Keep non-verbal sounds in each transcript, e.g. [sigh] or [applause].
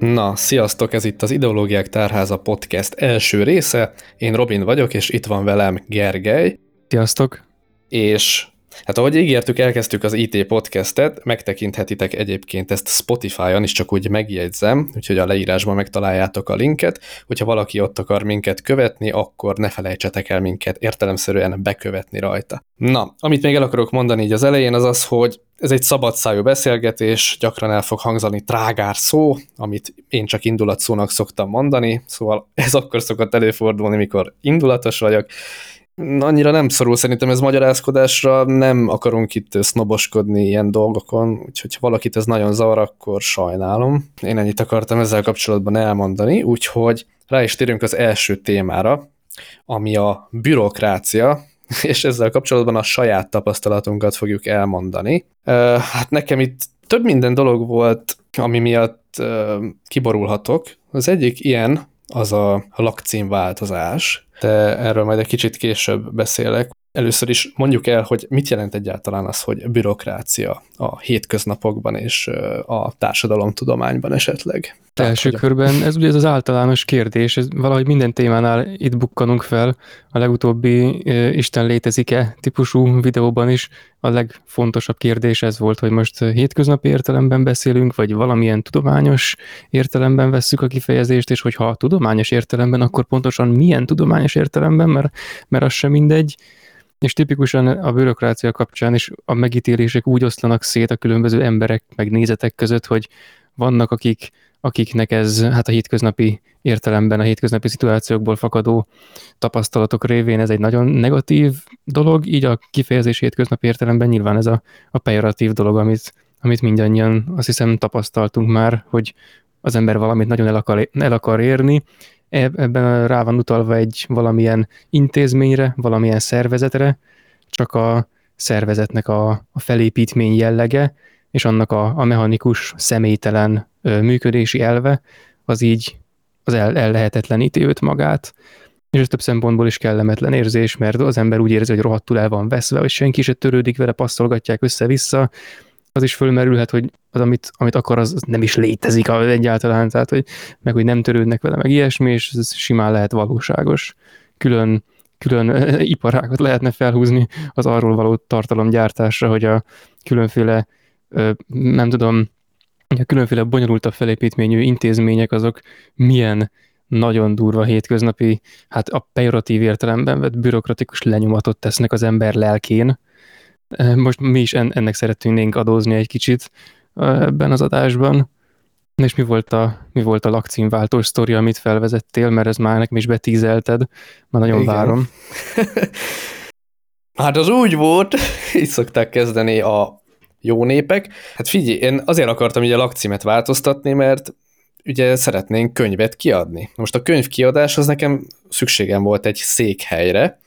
Na, sziasztok, ez itt az Ideológiák Tárháza podcast első része. Én Robin vagyok, és itt van velem Gergely. Sziasztok. És Hát ahogy ígértük, elkezdtük az IT podcastet, megtekinthetitek egyébként ezt Spotify-on is, csak úgy megjegyzem, úgyhogy a leírásban megtaláljátok a linket. Hogyha valaki ott akar minket követni, akkor ne felejtsetek el minket értelemszerűen bekövetni rajta. Na, amit még el akarok mondani így az elején, az az, hogy ez egy szabadszájú beszélgetés, gyakran el fog hangzani trágár szó, amit én csak indulatszónak szoktam mondani, szóval ez akkor szokott előfordulni, mikor indulatos vagyok, annyira nem szorul szerintem ez magyarázkodásra, nem akarunk itt sznoboskodni ilyen dolgokon, úgyhogy ha valakit ez nagyon zavar, akkor sajnálom. Én ennyit akartam ezzel kapcsolatban elmondani, úgyhogy rá is térünk az első témára, ami a bürokrácia, [laughs] és ezzel kapcsolatban a saját tapasztalatunkat fogjuk elmondani. Hát nekem itt több minden dolog volt, ami miatt kiborulhatok. Az egyik ilyen az a lakcímváltozás, de erről majd egy kicsit később beszélek. Először is mondjuk el, hogy mit jelent egyáltalán az, hogy bürokrácia a hétköznapokban és a társadalomtudományban esetleg. Tehát, első hogy... körben ez ugye ez az általános kérdés, ez valahogy minden témánál itt bukkanunk fel, a legutóbbi Isten létezik-e típusú videóban is a legfontosabb kérdés ez volt, hogy most hétköznapi értelemben beszélünk, vagy valamilyen tudományos értelemben vesszük a kifejezést, és hogyha tudományos értelemben, akkor pontosan milyen tudományos értelemben, mert, mert az sem mindegy, és tipikusan a bürokrácia kapcsán is a megítélések úgy oszlanak szét a különböző emberek meg nézetek között, hogy vannak, akik, akiknek ez hát a hétköznapi értelemben, a hétköznapi szituációkból fakadó tapasztalatok révén ez egy nagyon negatív dolog, így a kifejezés hétköznapi értelemben nyilván ez a, a pejoratív dolog, amit, amit mindannyian azt hiszem tapasztaltunk már, hogy az ember valamit nagyon el akar, el akar érni, ebben rá van utalva egy valamilyen intézményre, valamilyen szervezetre, csak a szervezetnek a, a felépítmény jellege, és annak a, a mechanikus, személytelen ö, működési elve, az így az el, el lehetetleníti őt magát. És ez több szempontból is kellemetlen érzés, mert az ember úgy érzi, hogy rohadtul el van veszve, hogy senki se törődik vele, passzolgatják össze-vissza, az is fölmerülhet, hogy az, amit, amit akar, az, az nem is létezik egyáltalán, tehát, hogy meg, hogy nem törődnek vele, meg ilyesmi, és ez simán lehet valóságos. Külön, külön iparákat lehetne felhúzni az arról való tartalomgyártásra, hogy a különféle, nem tudom, a különféle bonyolultabb felépítményű intézmények azok milyen nagyon durva hétköznapi, hát a pejoratív értelemben vett bürokratikus lenyomatot tesznek az ember lelkén, most mi is ennek szeretnénk adózni egy kicsit ebben az adásban. És mi volt a, mi volt a lakcímváltós sztori, amit felvezettél, mert ez már nekem is betízelted, már nagyon Igen. várom. [laughs] hát az úgy volt, [laughs] így szokták kezdeni a jó népek. Hát figyelj, én azért akartam ugye a lakcímet változtatni, mert ugye szeretnénk könyvet kiadni. Most a könyv kiadás az nekem szükségem volt egy székhelyre,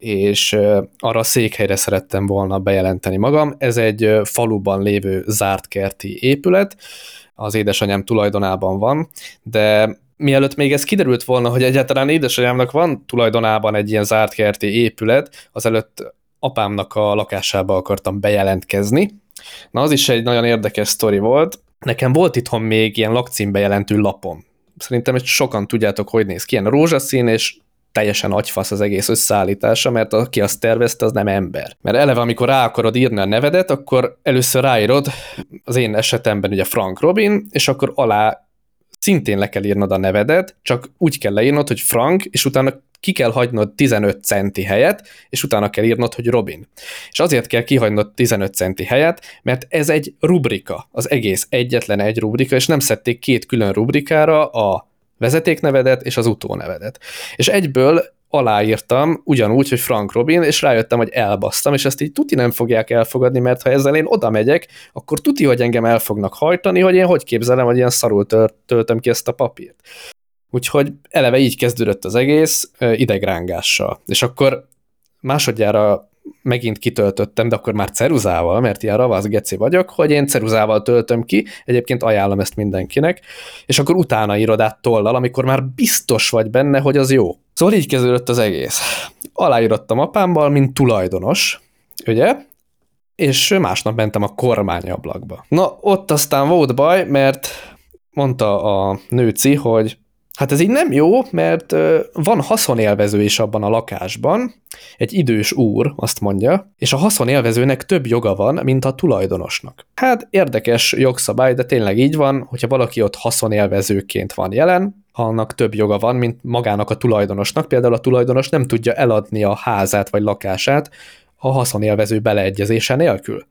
és arra székhelyre szerettem volna bejelenteni magam. Ez egy faluban lévő zárt kerti épület, az édesanyám tulajdonában van, de mielőtt még ez kiderült volna, hogy egyáltalán édesanyámnak van tulajdonában egy ilyen zárt kerti épület, azelőtt apámnak a lakásába akartam bejelentkezni. Na, az is egy nagyon érdekes sztori volt. Nekem volt itthon még ilyen lakcímbejelentő lapom. Szerintem ezt sokan tudjátok, hogy néz ki. Ilyen rózsaszín és teljesen agyfasz az egész összeállítása, mert aki azt tervezte, az nem ember. Mert eleve, amikor rá akarod írni a nevedet, akkor először ráírod, az én esetemben ugye Frank Robin, és akkor alá szintén le kell írnod a nevedet, csak úgy kell leírnod, hogy Frank, és utána ki kell hagynod 15 centi helyet, és utána kell írnod, hogy Robin. És azért kell kihagynod 15 centi helyet, mert ez egy rubrika, az egész egyetlen egy rubrika, és nem szedték két külön rubrikára a vezetéknevedet és az utónevedet. És egyből aláírtam ugyanúgy, hogy Frank Robin, és rájöttem, hogy elbasztam, és ezt így tuti nem fogják elfogadni, mert ha ezzel én oda megyek, akkor tuti, hogy engem el fognak hajtani, hogy én hogy képzelem, hogy ilyen szarul töltöm ki ezt a papírt. Úgyhogy eleve így kezdődött az egész idegrángással. És akkor másodjára megint kitöltöttem, de akkor már ceruzával, mert ilyen ravasz geci vagyok, hogy én ceruzával töltöm ki, egyébként ajánlom ezt mindenkinek, és akkor utána írod át tollal, amikor már biztos vagy benne, hogy az jó. Szóval így kezdődött az egész. Aláírottam apámmal, mint tulajdonos, ugye? és másnap mentem a kormányablakba. Na, ott aztán volt baj, mert mondta a nőci, hogy Hát ez így nem jó, mert van haszonélvező is abban a lakásban, egy idős úr, azt mondja, és a haszonélvezőnek több joga van, mint a tulajdonosnak. Hát érdekes jogszabály, de tényleg így van, hogyha valaki ott haszonélvezőként van jelen, annak több joga van, mint magának a tulajdonosnak. Például a tulajdonos nem tudja eladni a házát vagy lakását a haszonélvező beleegyezése nélkül.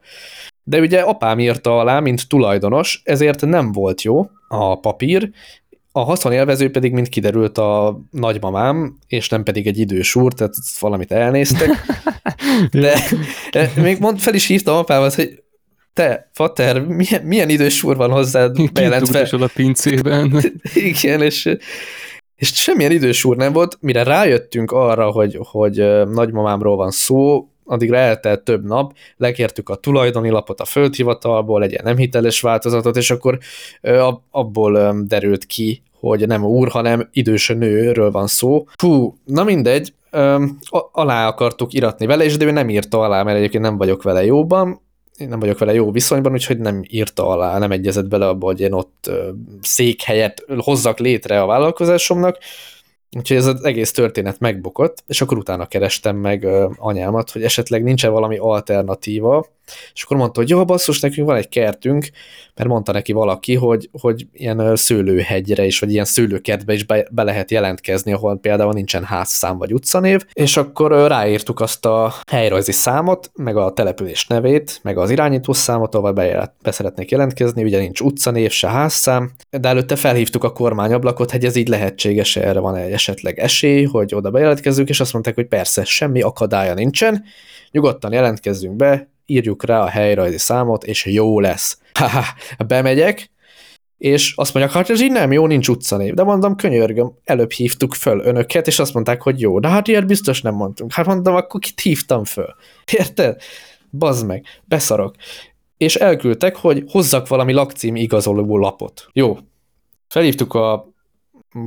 De ugye apám írta alá, mint tulajdonos, ezért nem volt jó a papír, a haszonélvező pedig, mint kiderült, a nagymamám, és nem pedig egy idős úr, tehát valamit elnéztek. [laughs] De még mond, fel is hívtam apámat, hogy te, Fater, milyen, milyen idős úr van hozzád bejelentve? a pincében. [laughs] Igen, és, és semmilyen idős úr nem volt, mire rájöttünk arra, hogy, hogy nagymamámról van szó, addigra eltelt több nap, lekértük a tulajdoni lapot a földhivatalból, egy ilyen nem hiteles változatot, és akkor abból derült ki, hogy nem úr, hanem idős nőről van szó. Fú, na mindegy, alá akartuk iratni vele, és de ő nem írta alá, mert egyébként nem vagyok vele jóban, én nem vagyok vele jó viszonyban, úgyhogy nem írta alá, nem egyezett bele abba, hogy én ott székhelyet hozzak létre a vállalkozásomnak, Úgyhogy ez az egész történet megbukott, és akkor utána kerestem meg anyámat, hogy esetleg nincs valami alternatíva, és akkor mondta, hogy jó, basszus, nekünk van egy kertünk, mert mondta neki valaki, hogy, hogy ilyen szőlőhegyre is, vagy ilyen szőlőkertbe is be, be lehet jelentkezni, ahol például nincsen házszám vagy utcanév, és akkor ráírtuk azt a helyrajzi számot, meg a település nevét, meg az irányító számot, ahol be, be szeretnék jelentkezni, ugye nincs utcanév, se házszám, de előtte felhívtuk a kormányablakot, hogy ez így lehetséges, erre van egy esetleg esély, hogy oda bejelentkezzünk, és azt mondták, hogy persze, semmi akadálya nincsen, nyugodtan jelentkezzünk be, írjuk rá a helyrajzi számot, és jó lesz. Haha, [laughs] bemegyek, és azt mondják, hát ez így nem jó, nincs utcanév. De mondom, könyörgöm, előbb hívtuk föl önöket, és azt mondták, hogy jó, de hát ilyet biztos nem mondtunk. Hát mondom, akkor kit hívtam föl? [laughs] Érted? Bazd meg, beszarok. És elküldtek, hogy hozzak valami lakcím igazoló lapot. Jó. Felhívtuk a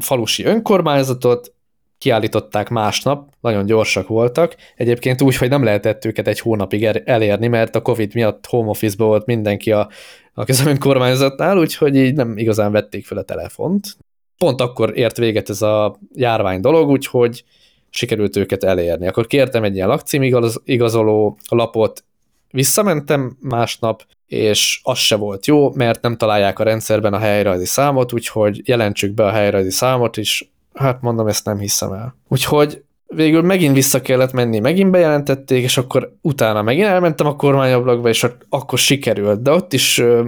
falusi önkormányzatot, kiállították másnap, nagyon gyorsak voltak. Egyébként úgy, hogy nem lehetett őket egy hónapig elérni, mert a Covid miatt home office volt mindenki a, a közönkormányzatnál, úgyhogy így nem igazán vették fel a telefont. Pont akkor ért véget ez a járvány dolog, úgyhogy sikerült őket elérni. Akkor kértem egy ilyen lakcím igaz, igazoló lapot, visszamentem másnap, és az se volt jó, mert nem találják a rendszerben a helyrajzi számot, úgyhogy jelentsük be a helyrajzi számot, és Hát mondom, ezt nem hiszem el. Úgyhogy végül megint vissza kellett menni, megint bejelentették, és akkor utána megint elmentem a kormányablakba, és akkor sikerült. De ott is uh,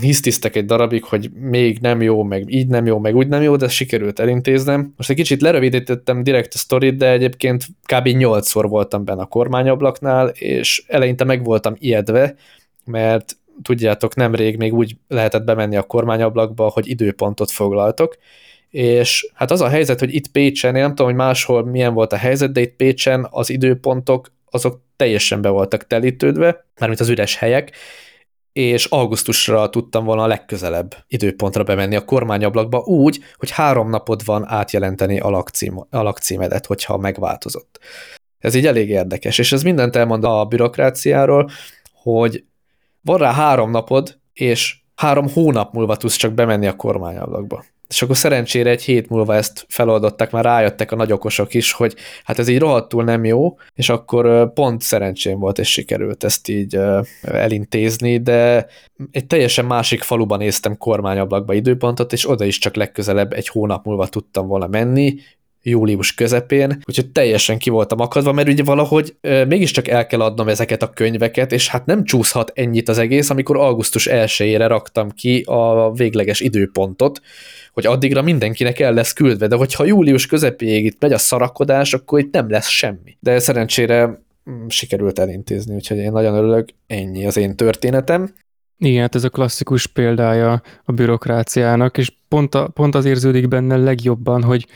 hisztisztek egy darabig, hogy még nem jó, meg így nem jó, meg úgy nem jó, de sikerült elintéznem. Most egy kicsit lerövidítettem direkt a sztorit, de egyébként kb. 8-szor voltam benne a kormányablaknál, és eleinte meg voltam ijedve, mert tudjátok, nemrég még úgy lehetett bemenni a kormányablakba, hogy időpontot foglaltok, és hát az a helyzet, hogy itt Pécsen, én nem tudom, hogy máshol milyen volt a helyzet, de itt Pécsen az időpontok azok teljesen be voltak telítődve, mármint az üres helyek, és augusztusra tudtam volna a legközelebb időpontra bemenni a kormányablakba úgy, hogy három napod van átjelenteni a, lakcím, a lakcímedet, hogyha megváltozott. Ez így elég érdekes, és ez mindent elmond a bürokráciáról, hogy van rá három napod, és három hónap múlva tudsz csak bemenni a kormányablakba. És akkor szerencsére egy hét múlva ezt feloldották, már rájöttek a nagyokosok is, hogy hát ez így rohadtul nem jó, és akkor pont szerencsém volt, és sikerült ezt így elintézni, de egy teljesen másik faluban néztem kormányablakba időpontot, és oda is csak legközelebb egy hónap múlva tudtam volna menni, július közepén, úgyhogy teljesen ki voltam akadva, mert ugye valahogy e, mégiscsak el kell adnom ezeket a könyveket, és hát nem csúszhat ennyit az egész, amikor augusztus 1-ére raktam ki a végleges időpontot, hogy addigra mindenkinek el lesz küldve, de hogyha július közepéig itt megy a szarakodás, akkor itt nem lesz semmi. De szerencsére mm, sikerült elintézni, úgyhogy én nagyon örülök, ennyi az én történetem. Igen, hát ez a klasszikus példája a bürokráciának, és pont, a, pont az érződik benne legjobban, hogy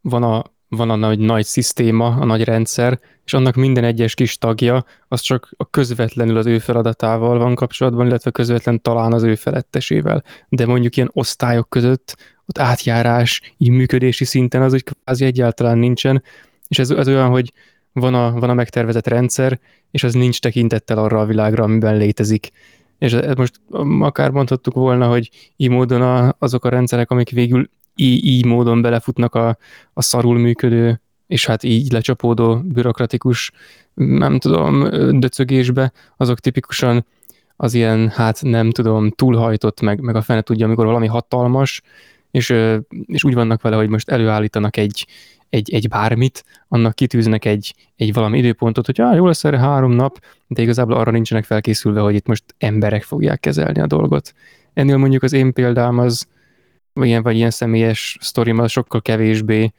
van a, van a nagy, nagy szisztéma, a nagy rendszer, és annak minden egyes kis tagja, az csak a közvetlenül az ő feladatával van kapcsolatban, illetve közvetlen talán az ő felettesével. De mondjuk ilyen osztályok között ott átjárás, így működési szinten az, hogy kvázi egyáltalán nincsen, és ez, ez olyan, hogy van a, van a megtervezett rendszer, és az nincs tekintettel arra a világra, amiben létezik. És ez most akár mondhattuk volna, hogy így módon a, azok a rendszerek, amik végül így, így módon belefutnak a, a szarul működő, és hát így lecsapódó bürokratikus, nem tudom, döcögésbe, azok tipikusan az ilyen, hát nem tudom, túlhajtott, meg, meg a fene tudja, amikor valami hatalmas, és, és úgy vannak vele, hogy most előállítanak egy, egy, egy bármit, annak kitűznek egy, egy valami időpontot, hogy ah, jó lesz erre három nap, de igazából arra nincsenek felkészülve, hogy itt most emberek fogják kezelni a dolgot. Ennél mondjuk az én példám az, vagy ilyen, vagy ilyen személyes sztorim az sokkal kevésbé,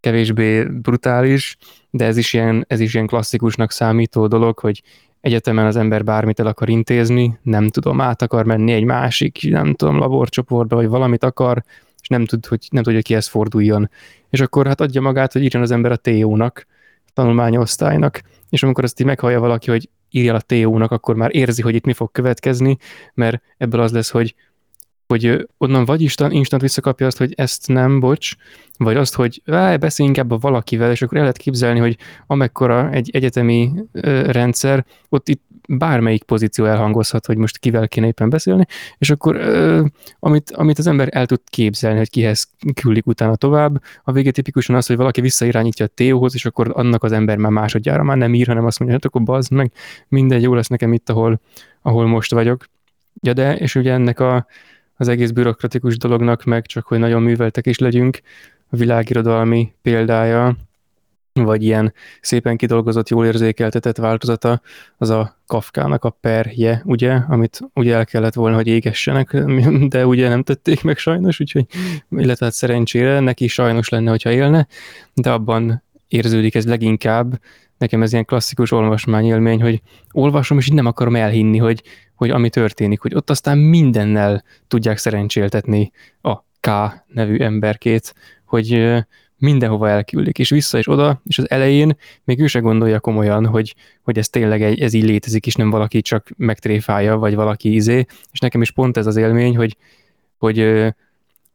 kevésbé brutális, de ez is, ilyen, ez is ilyen klasszikusnak számító dolog, hogy egyetemen az ember bármit el akar intézni, nem tudom, át akar menni egy másik, nem tudom, laborcsoportba, vagy valamit akar, és nem tud, hogy, nem tudja, hogy kihez forduljon. És akkor hát adja magát, hogy írjon az ember a TO-nak, tanulmányosztálynak, és amikor azt így meghallja valaki, hogy írja a TO-nak, akkor már érzi, hogy itt mi fog következni, mert ebből az lesz, hogy hogy onnan vagy instant, instant visszakapja azt, hogy ezt nem, bocs, vagy azt, hogy beszélj inkább a valakivel, és akkor el lehet képzelni, hogy amekkora egy egyetemi ö, rendszer, ott itt bármelyik pozíció elhangozhat, hogy most kivel kéne éppen beszélni, és akkor ö, amit, amit az ember el tud képzelni, hogy kihez küldik utána tovább, a vége tipikusan az, hogy valaki visszairányítja a Teóhoz, és akkor annak az ember már másodjára már nem ír, hanem azt mondja, hát akkor bazd meg, mindegy, jó lesz nekem itt, ahol, ahol most vagyok. Ja de, és ugye ennek a, az egész bürokratikus dolognak, meg csak hogy nagyon műveltek is legyünk, a világirodalmi példája, vagy ilyen szépen kidolgozott, jól érzékeltetett változata, az a Kafkának a perje, ugye, amit ugye el kellett volna, hogy égessenek, [laughs] de ugye nem tették meg sajnos, úgyhogy, illetve hát szerencsére neki sajnos lenne, hogyha élne, de abban érződik ez leginkább, nekem ez ilyen klasszikus olvasmányélmény, hogy olvasom, és így nem akarom elhinni, hogy, hogy ami történik, hogy ott aztán mindennel tudják szerencséltetni a K nevű emberkét, hogy mindenhova elküldik, és vissza és oda, és az elején még ő se gondolja komolyan, hogy, hogy ez tényleg egy, ez így létezik, és nem valaki csak megtréfálja, vagy valaki izé, és nekem is pont ez az élmény, hogy, hogy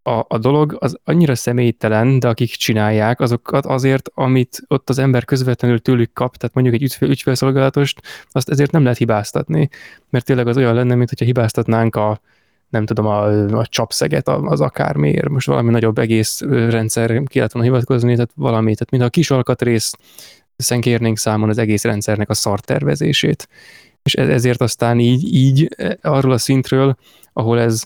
a, a dolog az annyira személytelen, de akik csinálják, azokat azért, amit ott az ember közvetlenül tőlük kap, tehát mondjuk egy ügyfél, ügyfélszolgálatost, azt ezért nem lehet hibáztatni, mert tényleg az olyan lenne, mint hogyha hibáztatnánk a, nem tudom, a, a csapszeget az akármiért, most valami nagyobb egész rendszer ki lehet volna hivatkozni, tehát valami, tehát mint a kis alkatrész, kérnénk számon az egész rendszernek a szartervezését. És e-, ezért aztán így, így e, arról a szintről, ahol ez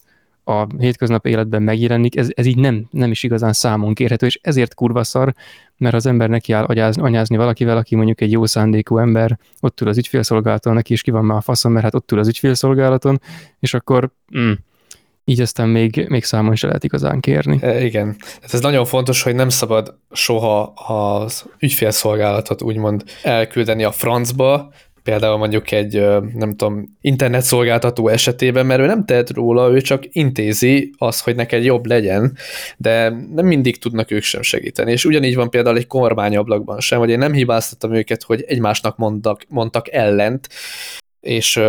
a hétköznap életben megjelenik, ez, ez így nem, nem is igazán számon kérhető, és ezért kurva szar, mert az ember neki áll agyázni, anyázni valakivel, aki mondjuk egy jó szándékú ember, ott ül az ügyfélszolgálaton, neki is ki van már a faszom, mert hát ott ül az ügyfélszolgálaton, és akkor mm, így aztán még, még számon se lehet igazán kérni. E, igen. Hát ez nagyon fontos, hogy nem szabad soha az ügyfélszolgálatot úgymond elküldeni a francba, például mondjuk egy, nem tudom, internetszolgáltató esetében, mert ő nem tehet róla, ő csak intézi az, hogy neked jobb legyen, de nem mindig tudnak ők sem segíteni. És ugyanígy van például egy kormányablakban sem, hogy én nem hibáztatom őket, hogy egymásnak mondtak, mondtak ellent, és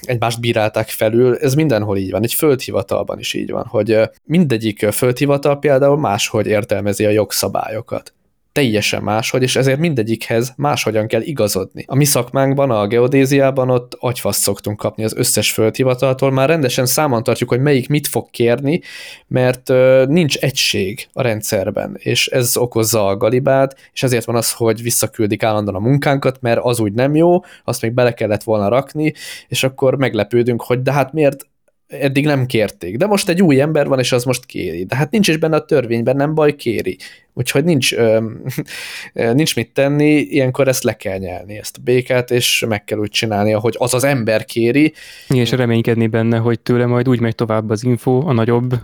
egymást bírálták felül, ez mindenhol így van, egy földhivatalban is így van, hogy mindegyik földhivatal például máshogy értelmezi a jogszabályokat teljesen máshogy, és ezért mindegyikhez máshogyan kell igazodni. A mi szakmánkban, a geodéziában ott agyfaszt szoktunk kapni az összes földhivataltól, már rendesen számon tartjuk, hogy melyik mit fog kérni, mert ö, nincs egység a rendszerben, és ez okozza a galibát, és ezért van az, hogy visszaküldik állandóan a munkánkat, mert az úgy nem jó, azt még bele kellett volna rakni, és akkor meglepődünk, hogy de hát miért eddig nem kérték. De most egy új ember van, és az most kéri. De hát nincs is benne a törvényben, nem baj, kéri. Úgyhogy nincs, nincs mit tenni, ilyenkor ezt le kell nyelni, ezt a békát, és meg kell úgy csinálni, ahogy az az ember kéri. És reménykedni benne, hogy tőle majd úgy megy tovább az info a nagyobb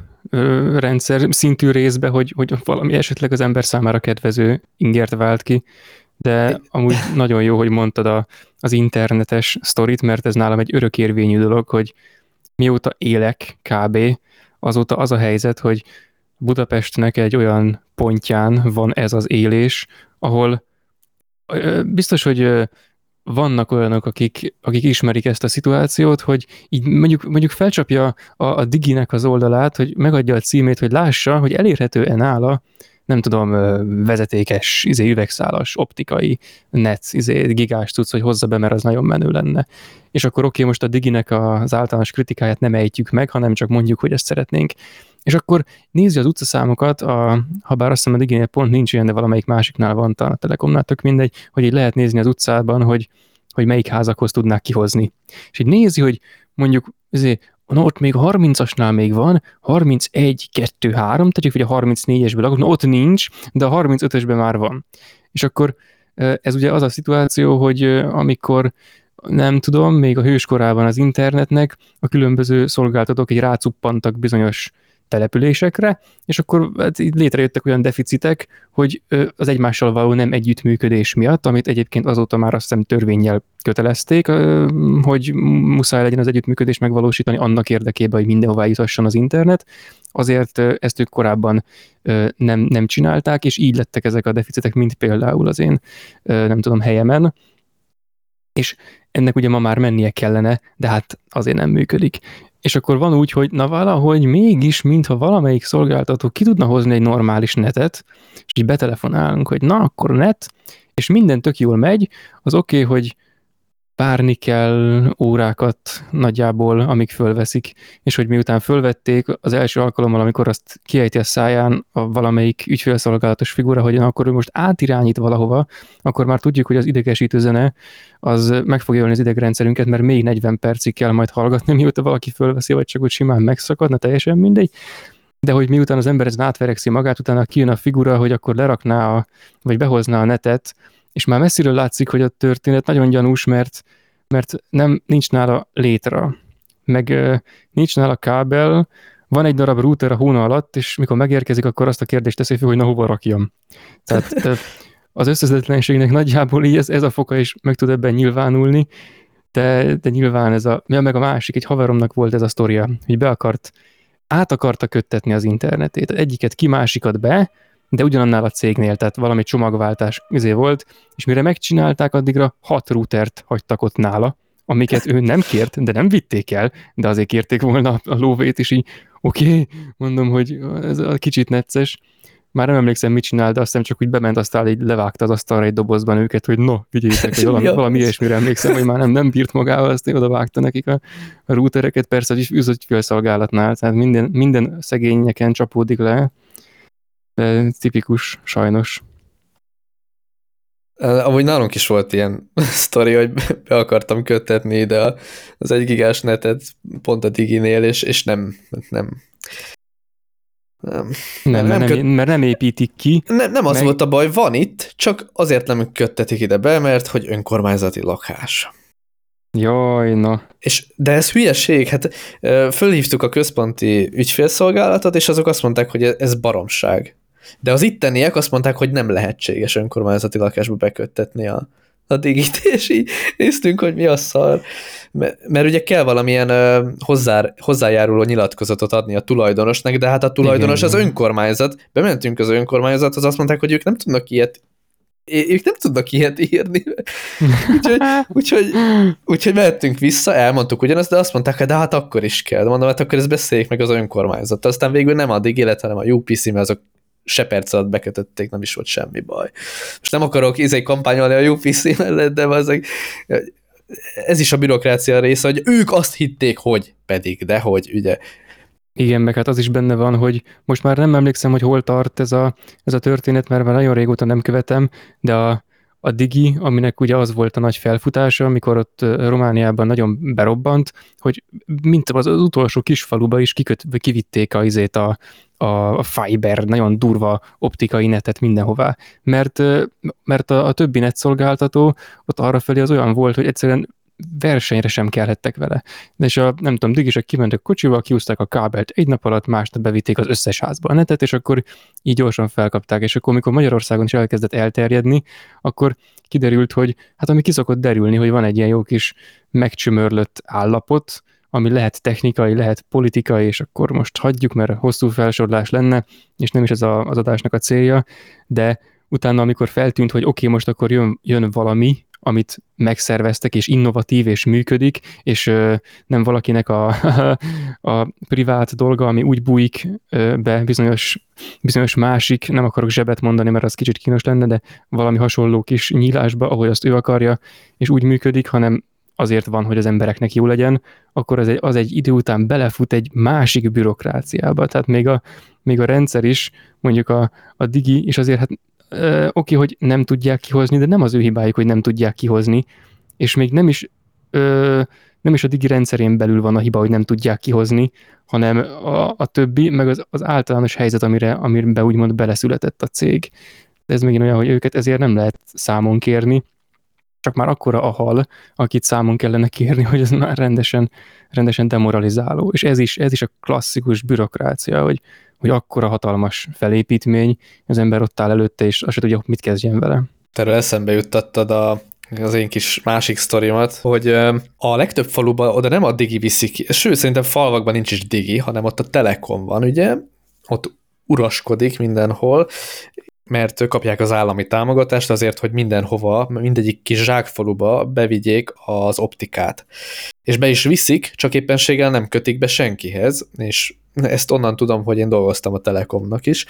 rendszer szintű részbe, hogy, hogy valami esetleg az ember számára kedvező ingert vált ki. De amúgy nagyon jó, hogy mondtad a, az internetes sztorit, mert ez nálam egy örökérvényű dolog, hogy mióta élek kb. azóta az a helyzet, hogy Budapestnek egy olyan pontján van ez az élés, ahol biztos, hogy vannak olyanok, akik, akik ismerik ezt a szituációt, hogy így mondjuk, mondjuk felcsapja a, a Diginek az oldalát, hogy megadja a címét, hogy lássa, hogy elérhető-e nála nem tudom, vezetékes, izé, üvegszálas, optikai net, izé, gigás tudsz, hogy hozza be, mert az nagyon menő lenne. És akkor oké, okay, most a Diginek az általános kritikáját nem ejtjük meg, hanem csak mondjuk, hogy ezt szeretnénk. És akkor nézi az utcaszámokat, a, ha bár azt hiszem Diginél pont nincs ilyen, de valamelyik másiknál van, talán a Telekomnál tök mindegy, hogy így lehet nézni az utcában, hogy, hogy melyik házakhoz tudnák kihozni. És így nézi, hogy mondjuk azért na ott még a 30-asnál még van, 31, 2, 3, tegyük, hogy a 34-esből lakok, na ott nincs, de a 35-ösben már van. És akkor ez ugye az a szituáció, hogy amikor nem tudom, még a hőskorában az internetnek a különböző szolgáltatók egy rácuppantak bizonyos településekre, és akkor hát létrejöttek olyan deficitek, hogy az egymással való nem együttműködés miatt, amit egyébként azóta már azt hiszem törvényjel kötelezték, hogy muszáj legyen az együttműködést megvalósítani annak érdekében, hogy mindenhová jutasson az internet, azért ezt ők korábban nem, nem csinálták, és így lettek ezek a deficitek, mint például az én, nem tudom, helyemen, és ennek ugye ma már mennie kellene, de hát azért nem működik és akkor van úgy, hogy na valahogy mégis, mintha valamelyik szolgáltató ki tudna hozni egy normális netet, és így betelefonálunk, hogy na, akkor net, és minden tök jól megy, az oké, okay, hogy várni kell órákat nagyjából, amíg fölveszik, és hogy miután fölvették, az első alkalommal, amikor azt kiejti a száján a valamelyik ügyfélszolgálatos figura, hogy akkor ő most átirányít valahova, akkor már tudjuk, hogy az idegesítő zene az meg fogja ölni az idegrendszerünket, mert még 40 percig kell majd hallgatni, mióta valaki fölveszi, vagy csak úgy simán megszakadna, teljesen mindegy. De hogy miután az ember ez átverekszi magát, utána kijön a figura, hogy akkor lerakná, a, vagy behozná a netet, és már messziről látszik, hogy a történet nagyon gyanús, mert, mert nem, nincs nála létre, meg nincs nála kábel, van egy darab router a hóna alatt, és mikor megérkezik, akkor azt a kérdést teszi fel, hogy na hova rakjam. Tehát, az összezetlenségnek nagyjából így ez, ez a foka is meg tud ebben nyilvánulni, de, de nyilván ez a, ja, meg a másik, egy haveromnak volt ez a sztoria, hogy be akart, át akarta köttetni az internetét, egyiket ki, másikat be, de ugyanannál a cégnél, tehát valami csomagváltás izé volt, és mire megcsinálták, addigra hat routert hagytak ott nála, amiket ő nem kért, de nem vitték el, de azért kérték volna a lóvét, és így oké, okay, mondom, hogy ez a kicsit necces, már nem emlékszem, mit csinál, de aztán csak úgy bement, aztán így levágta az asztalra egy dobozban őket, hogy no, vigyétek, hogy valami, [laughs] valami ilyesmire emlékszem, hogy már nem, nem bírt magával, azt oda vágta nekik a, a routereket, persze, hogy üzött felszolgálatnál, tehát minden, minden szegényeken csapódik le, de tipikus, sajnos. Amúgy nálunk is volt ilyen [laughs] sztori, hogy be akartam kötetni ide az egy gigás netet pont a Diginél, és, és nem, nem, nem, nem, nem, köt... mert nem építik ki. Nem, nem az meg... volt a baj, van itt, csak azért nem köttetik ide be, mert hogy önkormányzati lakás. Jaj, na. És, de ez hülyeség, hát fölhívtuk a központi ügyfélszolgálatot, és azok azt mondták, hogy ez baromság. De az itteniek azt mondták, hogy nem lehetséges önkormányzati lakásba beköttetni a, a digit, [laughs] és így néztünk, hogy mi a szar. Mert, mert ugye kell valamilyen hozzá, hozzájáruló nyilatkozatot adni a tulajdonosnak, de hát a tulajdonos igen, az önkormányzat. Bementünk az önkormányzathoz, azt mondták, hogy ők nem tudnak ilyet ők nem tudnak ilyet írni. [laughs] úgyhogy, úgyhogy, úgyhogy mehettünk vissza, elmondtuk ugyanazt, de azt mondták, hogy de hát akkor is kell. De mondom, hát akkor ezt beszéljék meg az önkormányzat. Aztán végül nem a Digilet, hanem a UPC, mert azok se perc alatt bekötötték, nem is volt semmi baj. Most nem akarok izé kampányolni a UPC mellett, de ezek, ez is a bürokrácia része, hogy ők azt hitték, hogy pedig, de hogy ugye igen, meg hát az is benne van, hogy most már nem emlékszem, hogy hol tart ez a, ez a történet, mert már nagyon régóta nem követem, de a, a Digi, aminek ugye az volt a nagy felfutása, amikor ott Romániában nagyon berobbant, hogy mint az, az utolsó kis faluba is kiköt, kivitték a, izét a, a, fiber, nagyon durva optikai netet mindenhová. Mert, mert a, a többi net szolgáltató ott arra felé az olyan volt, hogy egyszerűen versenyre sem kelhettek vele. És a, nem tudom, digisek kimentek kocsival, kiúzták a kábelt egy nap alatt, másnap bevitték az összes házba a netet, és akkor így gyorsan felkapták, és akkor, amikor Magyarországon is elkezdett elterjedni, akkor kiderült, hogy hát ami kiszokott derülni, hogy van egy ilyen jó kis megcsömörlött állapot, ami lehet technikai, lehet politikai, és akkor most hagyjuk, mert hosszú felsorolás lenne, és nem is ez a, az adásnak a célja, de utána, amikor feltűnt, hogy oké, okay, most akkor jön, jön valami, amit megszerveztek, és innovatív, és működik, és ö, nem valakinek a, [laughs] a privát dolga, ami úgy bújik ö, be bizonyos, bizonyos másik, nem akarok zsebet mondani, mert az kicsit kínos lenne, de valami hasonló kis nyílásba, ahogy azt ő akarja, és úgy működik, hanem azért van, hogy az embereknek jó legyen, akkor az egy, az egy idő után belefut egy másik bürokráciába. Tehát még a, még a rendszer is, mondjuk a, a digi, és azért hát oké, hogy nem tudják kihozni, de nem az ő hibájuk, hogy nem tudják kihozni, és még nem is ö, nem is a digi rendszerén belül van a hiba, hogy nem tudják kihozni, hanem a, a többi, meg az, az általános helyzet, amire, amire úgymond beleszületett a cég. De ez megint olyan, hogy őket ezért nem lehet számon kérni, csak már akkora a hal, akit számon kellene kérni, hogy ez már rendesen, rendesen demoralizáló. És ez is, ez is a klasszikus bürokrácia, hogy, hogy akkora hatalmas felépítmény, az ember ott áll előtte, és azt se tudja, mit kezdjen vele. Erről eszembe juttattad a, az én kis másik sztorimat, hogy a legtöbb faluban oda nem a digi viszik sőt, szerintem falvakban nincs is digi, hanem ott a telekom van, ugye, ott uraskodik mindenhol, mert kapják az állami támogatást azért, hogy mindenhova, mindegyik kis zsákfaluba bevigyék az optikát. És be is viszik, csak éppenséggel nem kötik be senkihez, és ezt onnan tudom, hogy én dolgoztam a Telekomnak is.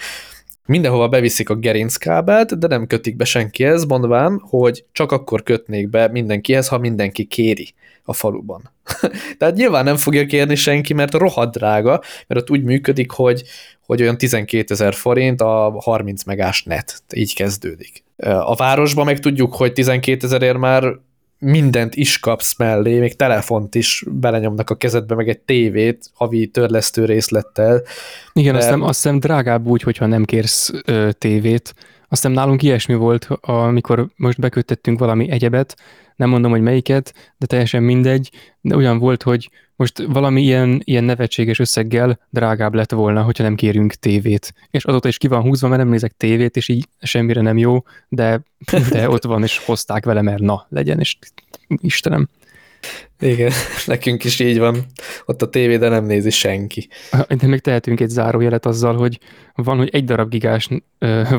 Mindenhova beviszik a gerinckábelt, de nem kötik be senkihez, mondván, hogy csak akkor kötnék be mindenkihez, ha mindenki kéri a faluban. [laughs] Tehát nyilván nem fogja kérni senki, mert rohadt drága, mert ott úgy működik, hogy, hogy olyan 12 ezer forint a 30 megás net, így kezdődik. A városban meg tudjuk, hogy 12 ezerért már mindent is kapsz mellé, még telefont is belenyomnak a kezedbe, meg egy tévét, havi törlesztő részlettel. Igen, de... azt, hiszem, azt hiszem drágább úgy, hogyha nem kérsz ö, tévét. Aztán nálunk ilyesmi volt, amikor most bekötöttünk valami egyebet, nem mondom, hogy melyiket, de teljesen mindegy, de olyan volt, hogy most valami ilyen, ilyen nevetséges összeggel drágább lett volna, hogyha nem kérünk tévét. És azóta is ki van húzva, mert nem nézek tévét, és így semmire nem jó, de, de ott van, és hozták vele, mert na, legyen, és Istenem. Igen, [laughs] nekünk is így van. Ott a tévé, de nem nézi senki. De még tehetünk egy zárójelet azzal, hogy van, hogy egy darab gigás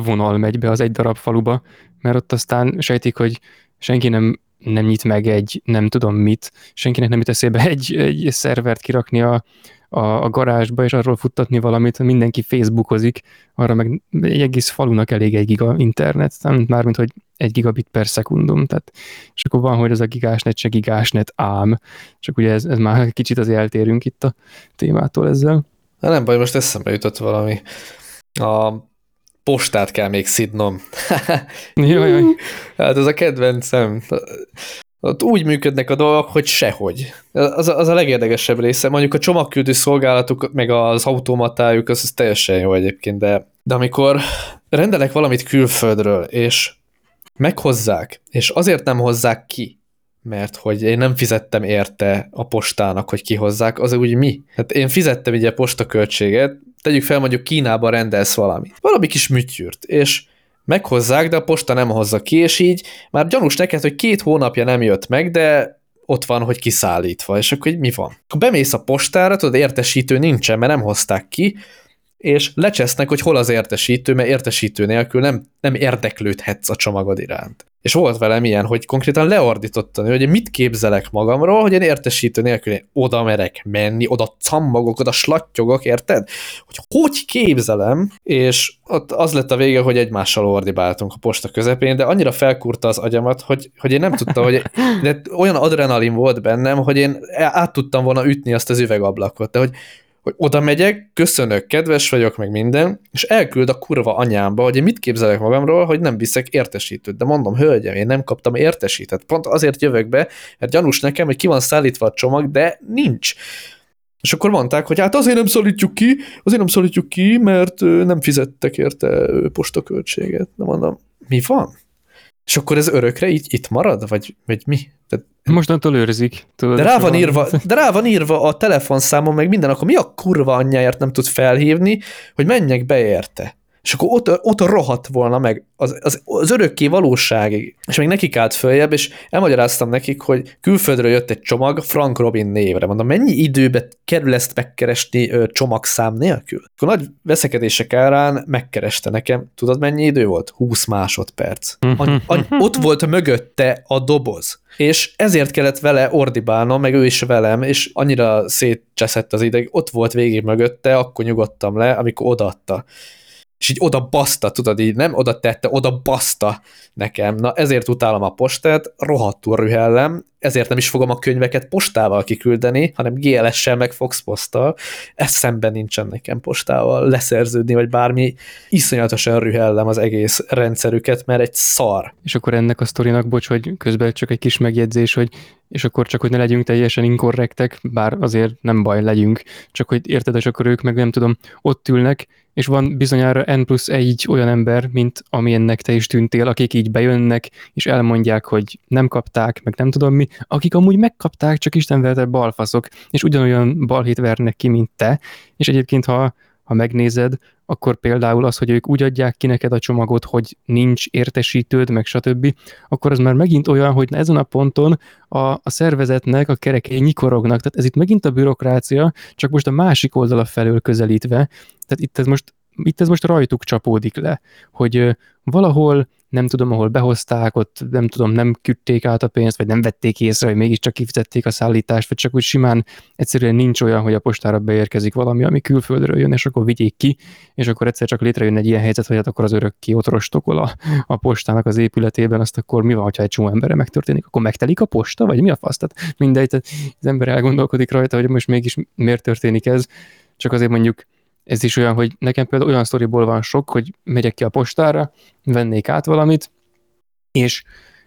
vonal megy be az egy darab faluba, mert ott aztán sejtik, hogy senki nem nem nyit meg egy nem tudom mit, senkinek nem jut eszébe egy, egy szervert kirakni a, a, a garázsba, és arról futtatni valamit, mindenki Facebookozik, arra meg egy egész falunak elég egy giga internet, mármint, hogy egy gigabit per szekundum, tehát és akkor van, hogy ez a gigásnet se gigásnet ám, csak ugye ez, ez már kicsit az eltérünk itt a témától ezzel. Na nem baj, most eszembe jutott valami. A postát kell még szidnom. [laughs] jaj, jaj. Hát ez a kedvencem. Ott úgy működnek a dolgok, hogy sehogy. Az a, az a legérdekesebb része. Mondjuk a csomagküldő szolgálatuk, meg az automatájuk, az, az teljesen jó egyébként, de, de amikor rendelek valamit külföldről, és meghozzák, és azért nem hozzák ki, mert hogy én nem fizettem érte a postának, hogy kihozzák, az úgy mi? Hát én fizettem ugye postaköltséget, tegyük fel, mondjuk Kínában rendelsz valamit. Valami kis műtyűrt, és meghozzák, de a posta nem hozza ki, és így már gyanús neked, hogy két hónapja nem jött meg, de ott van, hogy kiszállítva, és akkor mi van? Ha bemész a postára, tudod, értesítő nincsen, mert nem hozták ki, és lecsesznek, hogy hol az értesítő, mert értesítő nélkül nem, nem érdeklődhetsz a csomagod iránt. És volt velem ilyen, hogy konkrétan leordítottam, hogy mit képzelek magamról, hogy én értesítő nélkül én oda merek menni, oda cammagok, oda slattyogok, érted? Hogy hogy képzelem, és ott az lett a vége, hogy egymással ordibáltunk a posta közepén, de annyira felkurta az agyamat, hogy, hogy én nem tudtam, hogy de olyan adrenalin volt bennem, hogy én át tudtam volna ütni azt az üvegablakot, de hogy hogy oda megyek, köszönök, kedves vagyok, meg minden, és elküld a kurva anyámba, hogy én mit képzelek magamról, hogy nem viszek értesítőt. De mondom, hölgyem, én nem kaptam értesítőt. Pont azért jövök be, mert gyanús nekem, hogy ki van szállítva a csomag, de nincs. És akkor mondták, hogy hát azért nem szólítjuk ki, azért nem szólítjuk ki, mert nem fizettek érte postaköltséget. De mondom, mi van? És akkor ez örökre így itt marad? Vagy, vagy mi? Tehát, Mostantól őrzik. Tudod, de, rá van írva, de rá van írva a telefonszámon, meg minden, akkor mi a kurva anyjáért nem tud felhívni, hogy menjek be érte? És akkor ott, ott rohadt volna meg az, az, az örökké valóságig. És még nekik állt följebb, és elmagyaráztam nekik, hogy külföldről jött egy csomag Frank Robin névre. Mondom, mennyi időbe kerül ezt megkeresni ö, csomagszám nélkül? Akkor nagy veszekedések árán megkereste nekem. Tudod, mennyi idő volt? 20 másodperc. Any, any, ott volt mögötte a doboz. És ezért kellett vele ordibálnom, meg ő is velem, és annyira szétcseszett az ideg, ott volt végig mögötte, akkor nyugodtam le, amikor odaadta és így oda baszta, tudod, így nem oda tette, oda baszta nekem. Na ezért utálom a postát, rohadtul rühellem, ezért nem is fogom a könyveket postával kiküldeni, hanem GLS-sel meg Fox poszttal. Ez szemben nincsen nekem postával leszerződni, vagy bármi. Iszonyatosan rühellem az egész rendszerüket, mert egy szar. És akkor ennek a sztorinak, bocs, hogy közben csak egy kis megjegyzés, hogy és akkor csak, hogy ne legyünk teljesen inkorrektek, bár azért nem baj, legyünk, csak hogy érted, és akkor ők meg nem tudom, ott ülnek, és van bizonyára N plusz egy olyan ember, mint amilyennek te is tűntél, akik így bejönnek, és elmondják, hogy nem kapták, meg nem tudom mi, akik amúgy megkapták, csak Isten verte balfaszok, és ugyanolyan balhét vernek ki, mint te, és egyébként, ha, ha megnézed, akkor például az, hogy ők úgy adják ki neked a csomagot, hogy nincs értesítőd, meg stb., akkor az már megint olyan, hogy ezen a ponton a, a szervezetnek a kerekei nyikorognak. Tehát ez itt megint a bürokrácia, csak most a másik oldala felől közelítve. Tehát itt ez most itt ez most rajtuk csapódik le, hogy valahol nem tudom, ahol behozták, ott nem tudom, nem küldték át a pénzt, vagy nem vették észre, hogy mégiscsak kifizették a szállítást, vagy csak úgy simán egyszerűen nincs olyan, hogy a postára beérkezik valami, ami külföldről jön, és akkor vigyék ki, és akkor egyszer csak létrejön egy ilyen helyzet, hogy hát akkor az örökké ott a, a postának az épületében, azt akkor mi van, ha egy csomó emberre megtörténik, akkor megtelik a posta, vagy mi a fasz? Tehát mindegy, tehát az ember elgondolkodik rajta, hogy most mégis miért történik ez, csak azért mondjuk ez is olyan, hogy nekem például olyan sztoriból van sok, hogy megyek ki a postára, vennék át valamit, és,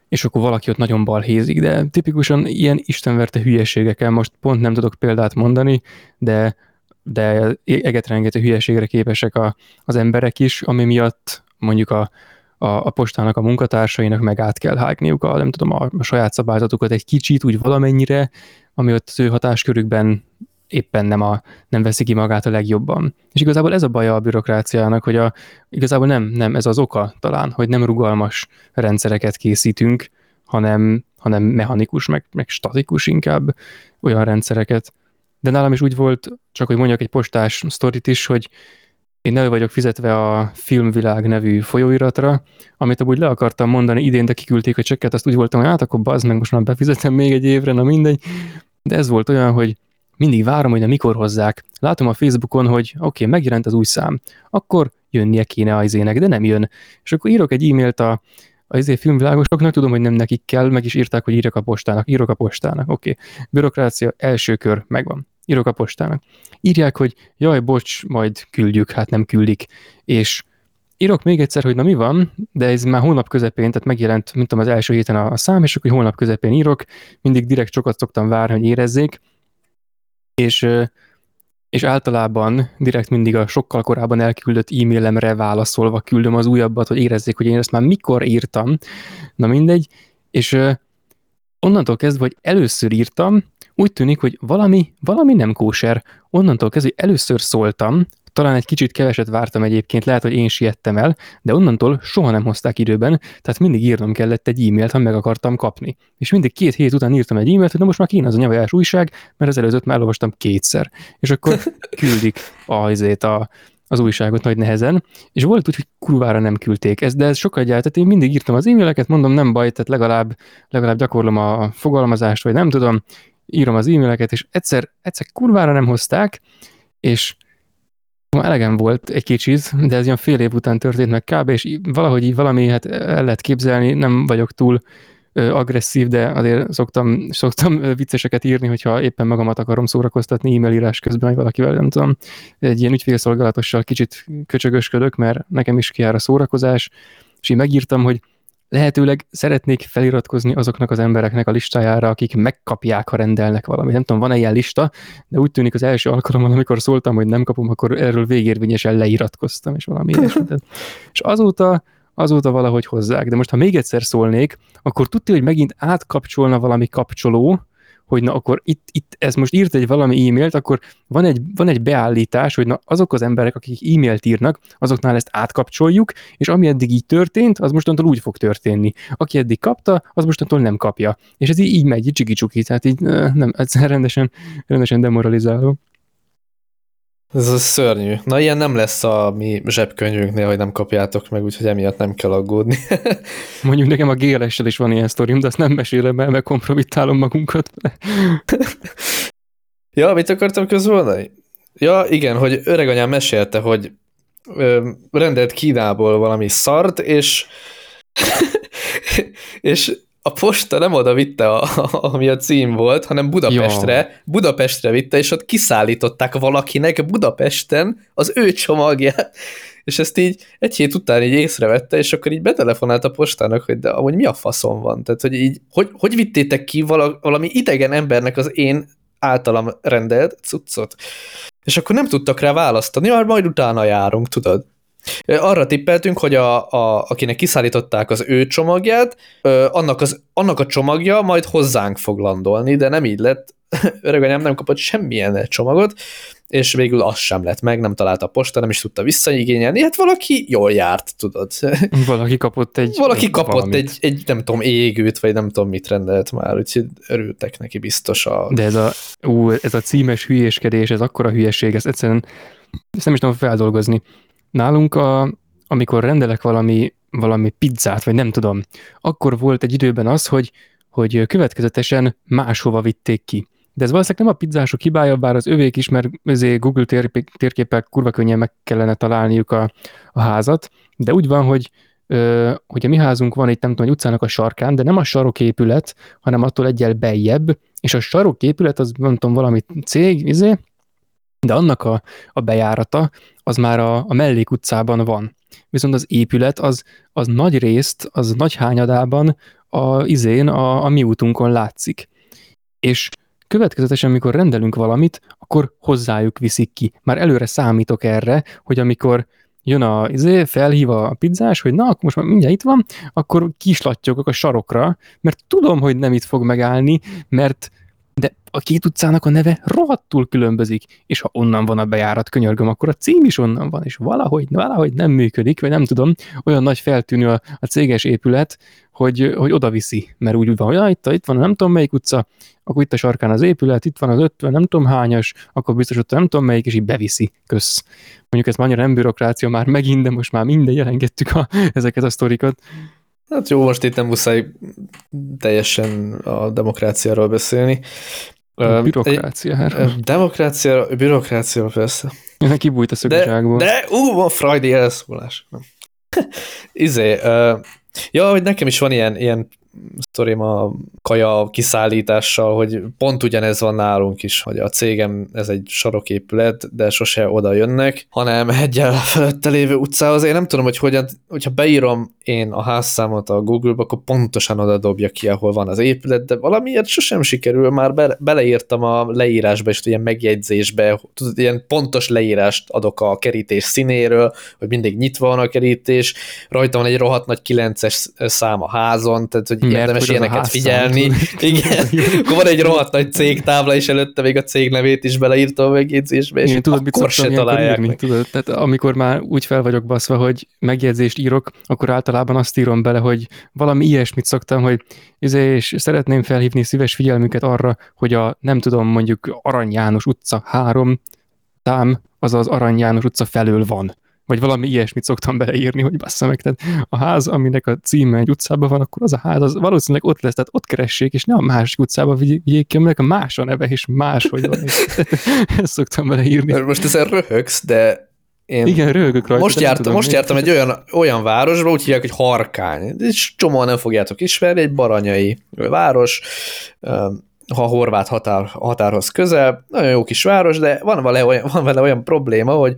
és akkor valaki ott nagyon balhézik, de tipikusan ilyen istenverte hülyeségekkel, most pont nem tudok példát mondani, de, de egetrengető hülyeségre képesek a, az emberek is, ami miatt mondjuk a, a, a postának a munkatársainak meg át kell hágniuk a, nem tudom, a, a saját szabályzatukat egy kicsit, úgy valamennyire, ami ott az ő hatáskörükben éppen nem, a, nem veszi ki magát a legjobban. És igazából ez a baja a bürokráciának, hogy a, igazából nem, nem, ez az oka talán, hogy nem rugalmas rendszereket készítünk, hanem, hanem mechanikus, meg, meg statikus inkább olyan rendszereket. De nálam is úgy volt, csak hogy mondjak egy postás sztorit is, hogy én elő vagyok fizetve a Filmvilág nevű folyóiratra, amit amúgy le akartam mondani idén, de kiküldték a csekket, azt úgy voltam, hogy hát akkor bazd meg, most már befizetem még egy évre, na mindegy. De ez volt olyan, hogy mindig várom, hogy na mikor hozzák. Látom a Facebookon, hogy oké, okay, megjelent az új szám, akkor jönnie kéne az ének, de nem jön. És akkor írok egy e-mailt a, a izé filmvilágosoknak, tudom, hogy nem nekik kell, meg is írták, hogy írjak a postának, írok a postának, oké. Okay. Bürokrácia, első kör, megvan. Írok a postának. Írják, hogy jaj, bocs, majd küldjük, hát nem küldik. És írok még egyszer, hogy na mi van, de ez már hónap közepén, tehát megjelent, mint tudom, az első héten a, a szám, és akkor hónap közepén írok, mindig direkt sokat szoktam várni, hogy érezzék, és, és általában direkt mindig a sokkal korábban elküldött e-mailemre válaszolva küldöm az újabbat, hogy érezzék, hogy én ezt már mikor írtam. Na mindegy, és onnantól kezdve, hogy először írtam, úgy tűnik, hogy valami, valami nem kóser. Onnantól kezdve, hogy először szóltam, talán egy kicsit keveset vártam egyébként, lehet, hogy én siettem el, de onnantól soha nem hozták időben, tehát mindig írnom kellett egy e-mailt, ha meg akartam kapni. És mindig két hét után írtam egy e-mailt, hogy na most már kéne az a nyavajás újság, mert az előzőt már olvastam kétszer. És akkor [laughs] küldik azért a, az újságot nagy nehezen, és volt úgy, hogy kurvára nem küldték ezt, de ez sokkal gyárt, én mindig írtam az e-maileket, mondom, nem baj, tehát legalább, legalább gyakorlom a fogalmazást, vagy nem tudom, írom az e-maileket, és egyszer, egyszer kurvára nem hozták, és elegem volt egy kicsit, de ez ilyen fél év után történt meg kb. és valahogy így valami, hát el lehet képzelni, nem vagyok túl agresszív, de azért szoktam, szoktam vicceseket írni, hogyha éppen magamat akarom szórakoztatni e-mail írás közben, vagy valakivel, nem tudom, egy ilyen ügyfélszolgálatossal kicsit köcsögösködök, mert nekem is kiáll a szórakozás, és én megírtam, hogy lehetőleg szeretnék feliratkozni azoknak az embereknek a listájára, akik megkapják, ha rendelnek valamit. Nem tudom, van-e ilyen lista, de úgy tűnik az első alkalommal, amikor szóltam, hogy nem kapom, akkor erről végérvényesen leiratkoztam, és valami [laughs] És azóta azóta valahogy hozzák. De most, ha még egyszer szólnék, akkor tudti, hogy megint átkapcsolna valami kapcsoló, hogy na akkor itt, itt ez most írt egy valami e-mailt, akkor van egy, van egy beállítás, hogy na azok az emberek, akik e-mailt írnak, azoknál ezt átkapcsoljuk, és ami eddig így történt, az mostantól úgy fog történni. Aki eddig kapta, az mostantól nem kapja. És ez így, így megy, csiki tehát így nem, ez [laughs] rendesen, rendesen demoralizáló. Ez szörnyű. Na ilyen nem lesz a mi zsebkönyvünknél, hogy nem kapjátok meg, úgyhogy emiatt nem kell aggódni. [laughs] Mondjuk nekem a gls is van ilyen sztorim, de azt nem mesélem el, meg kompromittálom magunkat. [laughs] ja, mit akartam közvolni? Ja, igen, hogy öreganyám mesélte, hogy ö, rendelt Kínából valami szart, és [laughs] és a posta nem oda vitte, a, ami a cím volt, hanem Budapestre, ja. Budapestre vitte, és ott kiszállították valakinek Budapesten az ő csomagját, és ezt így egy hét után így észrevette, és akkor így betelefonált a postának, hogy de amúgy mi a faszom van? Tehát, hogy így, hogy, hogy vittétek ki vala, valami idegen embernek az én általam rendelt cuccot? És akkor nem tudtak rá választani, már majd utána járunk, tudod? Arra tippeltünk, hogy a, a, akinek kiszállították az ő csomagját, annak, az, annak a csomagja majd hozzánk fog landolni, de nem így lett. [laughs] Öreganyám nem kapott semmilyen csomagot, és végül az sem lett meg, nem találta a posta, nem is tudta visszaigényelni, hát valaki jól járt, tudod. [laughs] Valaki kapott egy... Valaki kapott egy, egy, nem tudom, égőt, vagy nem tudom, mit rendelt már, úgyhogy örültek neki biztos a... De ez a, ú, ez a címes hülyéskedés, ez akkora hülyeség, ez egyszerűen ezt nem is tudom feldolgozni. Nálunk, a, amikor rendelek valami, valami pizzát, vagy nem tudom, akkor volt egy időben az, hogy, hogy következetesen máshova vitték ki. De ez valószínűleg nem a pizzások hibája, bár az övék is, mert Google tér, térképek kurva könnyen meg kellene találniuk a, a házat, de úgy van, hogy hogy a mi házunk van itt nem tudom, egy utcának a sarkán, de nem a saroképület, hanem attól egyel bejjebb, és a saroképület az nem tudom, valami cég, izé, de annak a, a bejárata az már a, a mellékutcában van. Viszont az épület az, az nagy részt, az nagy hányadában a izén, a, a mi útunkon látszik. És következetesen, amikor rendelünk valamit, akkor hozzájuk viszik ki. Már előre számítok erre, hogy amikor jön a izé, felhív a pizzás, hogy na, akkor most már mindjárt itt van, akkor kislattyogok a sarokra, mert tudom, hogy nem itt fog megállni, mert de a két utcának a neve rohadtul különbözik, és ha onnan van a bejárat, könyörgöm, akkor a cím is onnan van, és valahogy, valahogy nem működik, vagy nem tudom, olyan nagy feltűnő a, a céges épület, hogy, hogy oda viszi, mert úgy van, hogy ja, itt, itt van nem tudom melyik utca, akkor itt a sarkán az épület, itt van az 50, nem tudom hányas, akkor biztos ott nem tudom melyik, és így beviszi, kösz. Mondjuk ez már annyira nem bürokrácia már megint, de most már minden jelengettük a, ezeket a sztorikat. Hát jó, most itt nem muszáj teljesen a demokráciáról beszélni. A bürokráciáról. Demokrácia, bürokrácia, persze. Neki kibújt a szögezsákból. De, de ú, van Friday elszólás. [laughs] izé, uh, ja, hogy nekem is van ilyen, ilyen sztorim a kaja kiszállítással, hogy pont ugyanez van nálunk is, hogy a cégem ez egy saroképület, de sose oda jönnek, hanem egyel felette lévő utcához. Én nem tudom, hogy hogyan, hogyha beírom én a házszámot a Google-ba, akkor pontosan oda dobja ki, ahol van az épület, de valamiért sosem sikerül, már be, beleírtam a leírásba és ilyen megjegyzésbe, tudod, ilyen pontos leírást adok a kerítés színéről, hogy mindig nyitva van a kerítés, rajta van egy rohadt nagy 9-es szám a házon, tehát hogy hogy Mert érdemes hogy ilyeneket figyelni. [laughs] Igen, akkor van egy rohadt nagy cégtábla, és előtte még a cég nevét is beleírtam a megjegyzésbe, és Igen, tudod, akkor se találják írni, meg. Tudod, tehát amikor már úgy fel vagyok baszva, hogy megjegyzést írok, akkor általában azt írom bele, hogy valami ilyesmit szoktam, hogy izé, és szeretném felhívni szíves figyelmüket arra, hogy a nem tudom, mondjuk Arany János utca 3 tám, az az Arany János utca felől van vagy valami ilyesmit szoktam beleírni, hogy bassza meg, tehát a ház, aminek a címe egy utcában van, akkor az a ház, az valószínűleg ott lesz, tehát ott keressék, és ne a másik utcába vigyék ki, aminek a más a neve, és más, hogy van. [laughs] Ezt szoktam beleírni. Most ezen röhögsz, de én Igen, röhögök rajta. Most jártam, tudom, most jártam egy olyan, olyan városba, úgy hívják, hogy Harkány. És csomóan nem fogjátok ismerni, egy baranyai város, ha a horvát határ, határhoz közel, nagyon jó kis város, de van vele olyan, van vele olyan probléma, hogy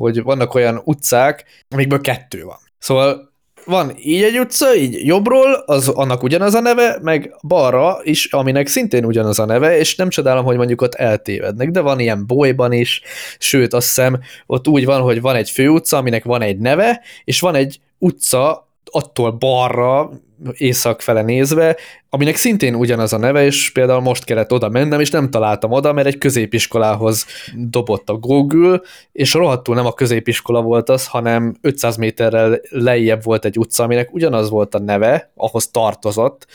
hogy vannak olyan utcák, amikből kettő van. Szóval van így egy utca, így jobbról, az annak ugyanaz a neve, meg balra is, aminek szintén ugyanaz a neve, és nem csodálom, hogy mondjuk ott eltévednek, de van ilyen bolyban is, sőt azt hiszem ott úgy van, hogy van egy főutca, aminek van egy neve, és van egy utca attól balra, észak fele nézve, aminek szintén ugyanaz a neve, és például most kellett oda mennem, és nem találtam oda, mert egy középiskolához dobott a Google, és rohadtul nem a középiskola volt az, hanem 500 méterrel lejjebb volt egy utca, aminek ugyanaz volt a neve, ahhoz tartozott,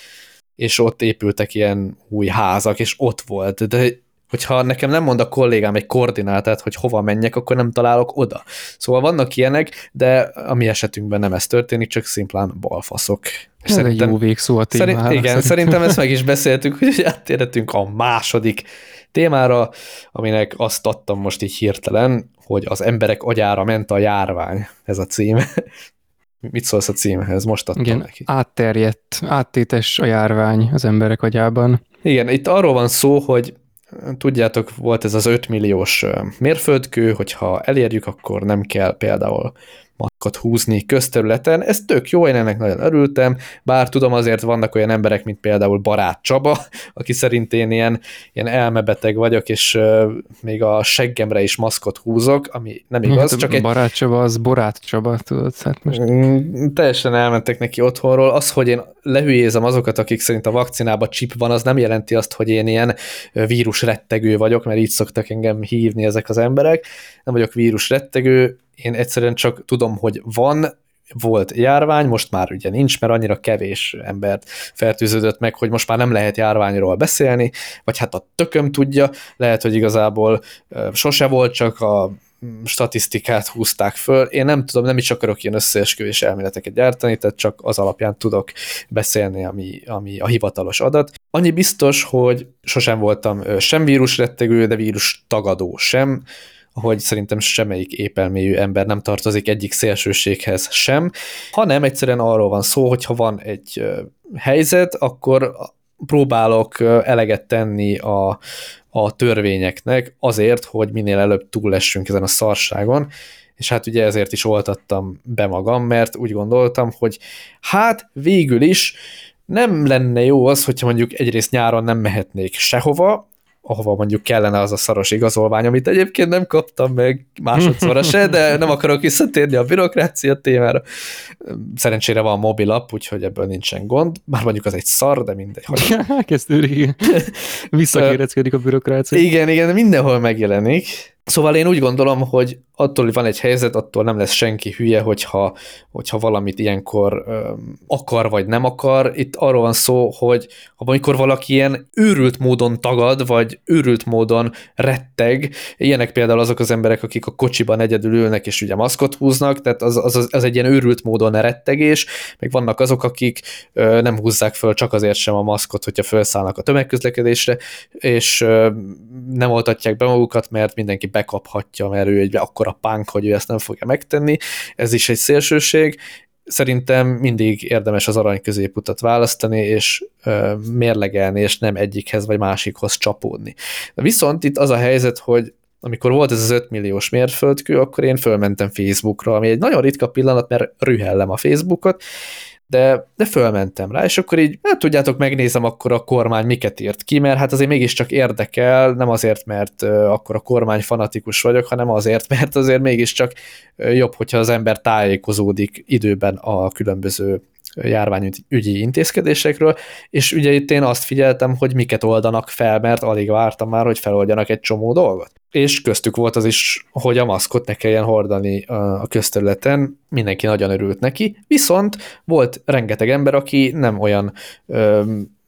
és ott épültek ilyen új házak, és ott volt, de hogyha nekem nem mond a kollégám egy koordinátát, hogy hova menjek, akkor nem találok oda. Szóval vannak ilyenek, de a mi esetünkben nem ez történik, csak szimplán balfaszok. Ez szerintem, egy jó végszó a témára. Szerint, igen, szerintem. szerintem ezt meg is beszéltük, hogy áttérhetünk a második témára, aminek azt adtam most így hirtelen, hogy az emberek agyára ment a járvány, ez a cím. [laughs] Mit szólsz a címhez? Most adtam Igen, neki. átterjedt, áttétes a járvány az emberek agyában. Igen, itt arról van szó, hogy tudjátok, volt ez az 5 milliós mérföldkő, hogyha elérjük, akkor nem kell például maszkot húzni közterületen. Ez tök jó, én ennek nagyon örültem, bár tudom azért vannak olyan emberek, mint például Barát Csaba, [laughs] aki szerint én ilyen, ilyen elmebeteg vagyok, és uh, még a seggemre is maszkot húzok, ami nem igaz, hát csak egy... Barát Csaba, az Borát Csaba, tudod, hát most... Mm, teljesen elmentek neki otthonról. Az, hogy én lehülyézem azokat, akik szerint a vakcinába chip van, az nem jelenti azt, hogy én ilyen vírusrettegő vagyok, mert így szoktak engem hívni ezek az emberek. Nem vagyok vírusrettegő, én egyszerűen csak tudom, hogy van, volt járvány, most már ugye nincs, mert annyira kevés embert fertőződött meg, hogy most már nem lehet járványról beszélni, vagy hát a tököm tudja, lehet, hogy igazából sose volt, csak a statisztikát húzták föl. Én nem tudom, nem is akarok ilyen összeesküvés elméleteket gyártani, tehát csak az alapján tudok beszélni, ami, ami a hivatalos adat. Annyi biztos, hogy sosem voltam sem vírusrettegő, de vírus tagadó sem, hogy szerintem semmelyik épelmélyű ember nem tartozik egyik szélsőséghez sem, hanem egyszerűen arról van szó, hogy ha van egy helyzet, akkor próbálok eleget tenni a, a törvényeknek azért, hogy minél előbb túlessünk ezen a szarságon, és hát ugye ezért is oltattam be magam, mert úgy gondoltam, hogy hát végül is nem lenne jó az, hogyha mondjuk egyrészt nyáron nem mehetnék sehova, ahova mondjuk kellene az a szaros igazolvány, amit egyébként nem kaptam meg másodszorra se, de nem akarok visszatérni a bürokrácia témára. Szerencsére van mobilap, úgyhogy ebből nincsen gond. Már mondjuk az egy szar, de mindegy. [laughs] Kezdődik. [laughs] Visszakéreckedik a bürokrácia. Igen, igen, mindenhol megjelenik. Szóval én úgy gondolom, hogy attól, hogy van egy helyzet, attól nem lesz senki hülye, hogyha, hogyha valamit ilyenkor öm, akar vagy nem akar. Itt arról van szó, hogy amikor valaki ilyen őrült módon tagad, vagy őrült módon retteg, ilyenek például azok az emberek, akik a kocsiban egyedül ülnek, és ugye maszkot húznak, tehát az, az, az egy ilyen őrült módon rettegés, meg vannak azok, akik ö, nem húzzák föl csak azért sem a maszkot, hogyha felszállnak a tömegközlekedésre, és ö, nem oltatják be magukat, mert mindenki bekaphatja, mert ő egy akkor a punk, hogy ő ezt nem fogja megtenni. Ez is egy szélsőség. Szerintem mindig érdemes az arany középutat választani, és ö, mérlegelni, és nem egyikhez vagy másikhoz csapódni. Viszont itt az a helyzet, hogy amikor volt ez az 5 milliós mérföldkő, akkor én fölmentem Facebookra, ami egy nagyon ritka pillanat, mert rühellem a Facebookot, de, de fölmentem rá, és akkor így, hát tudjátok, megnézem akkor a kormány miket írt ki, mert hát azért mégiscsak érdekel, nem azért, mert akkor a kormány fanatikus vagyok, hanem azért, [laughs] mert azért mégiscsak jobb, hogyha az ember tájékozódik időben a különböző járványügyi intézkedésekről, és ugye itt én azt figyeltem, hogy miket oldanak fel, mert alig vártam már, hogy feloldjanak egy csomó dolgot. És köztük volt az is, hogy a maszkot ne kelljen hordani a közterületen, mindenki nagyon örült neki, viszont volt rengeteg ember, aki nem olyan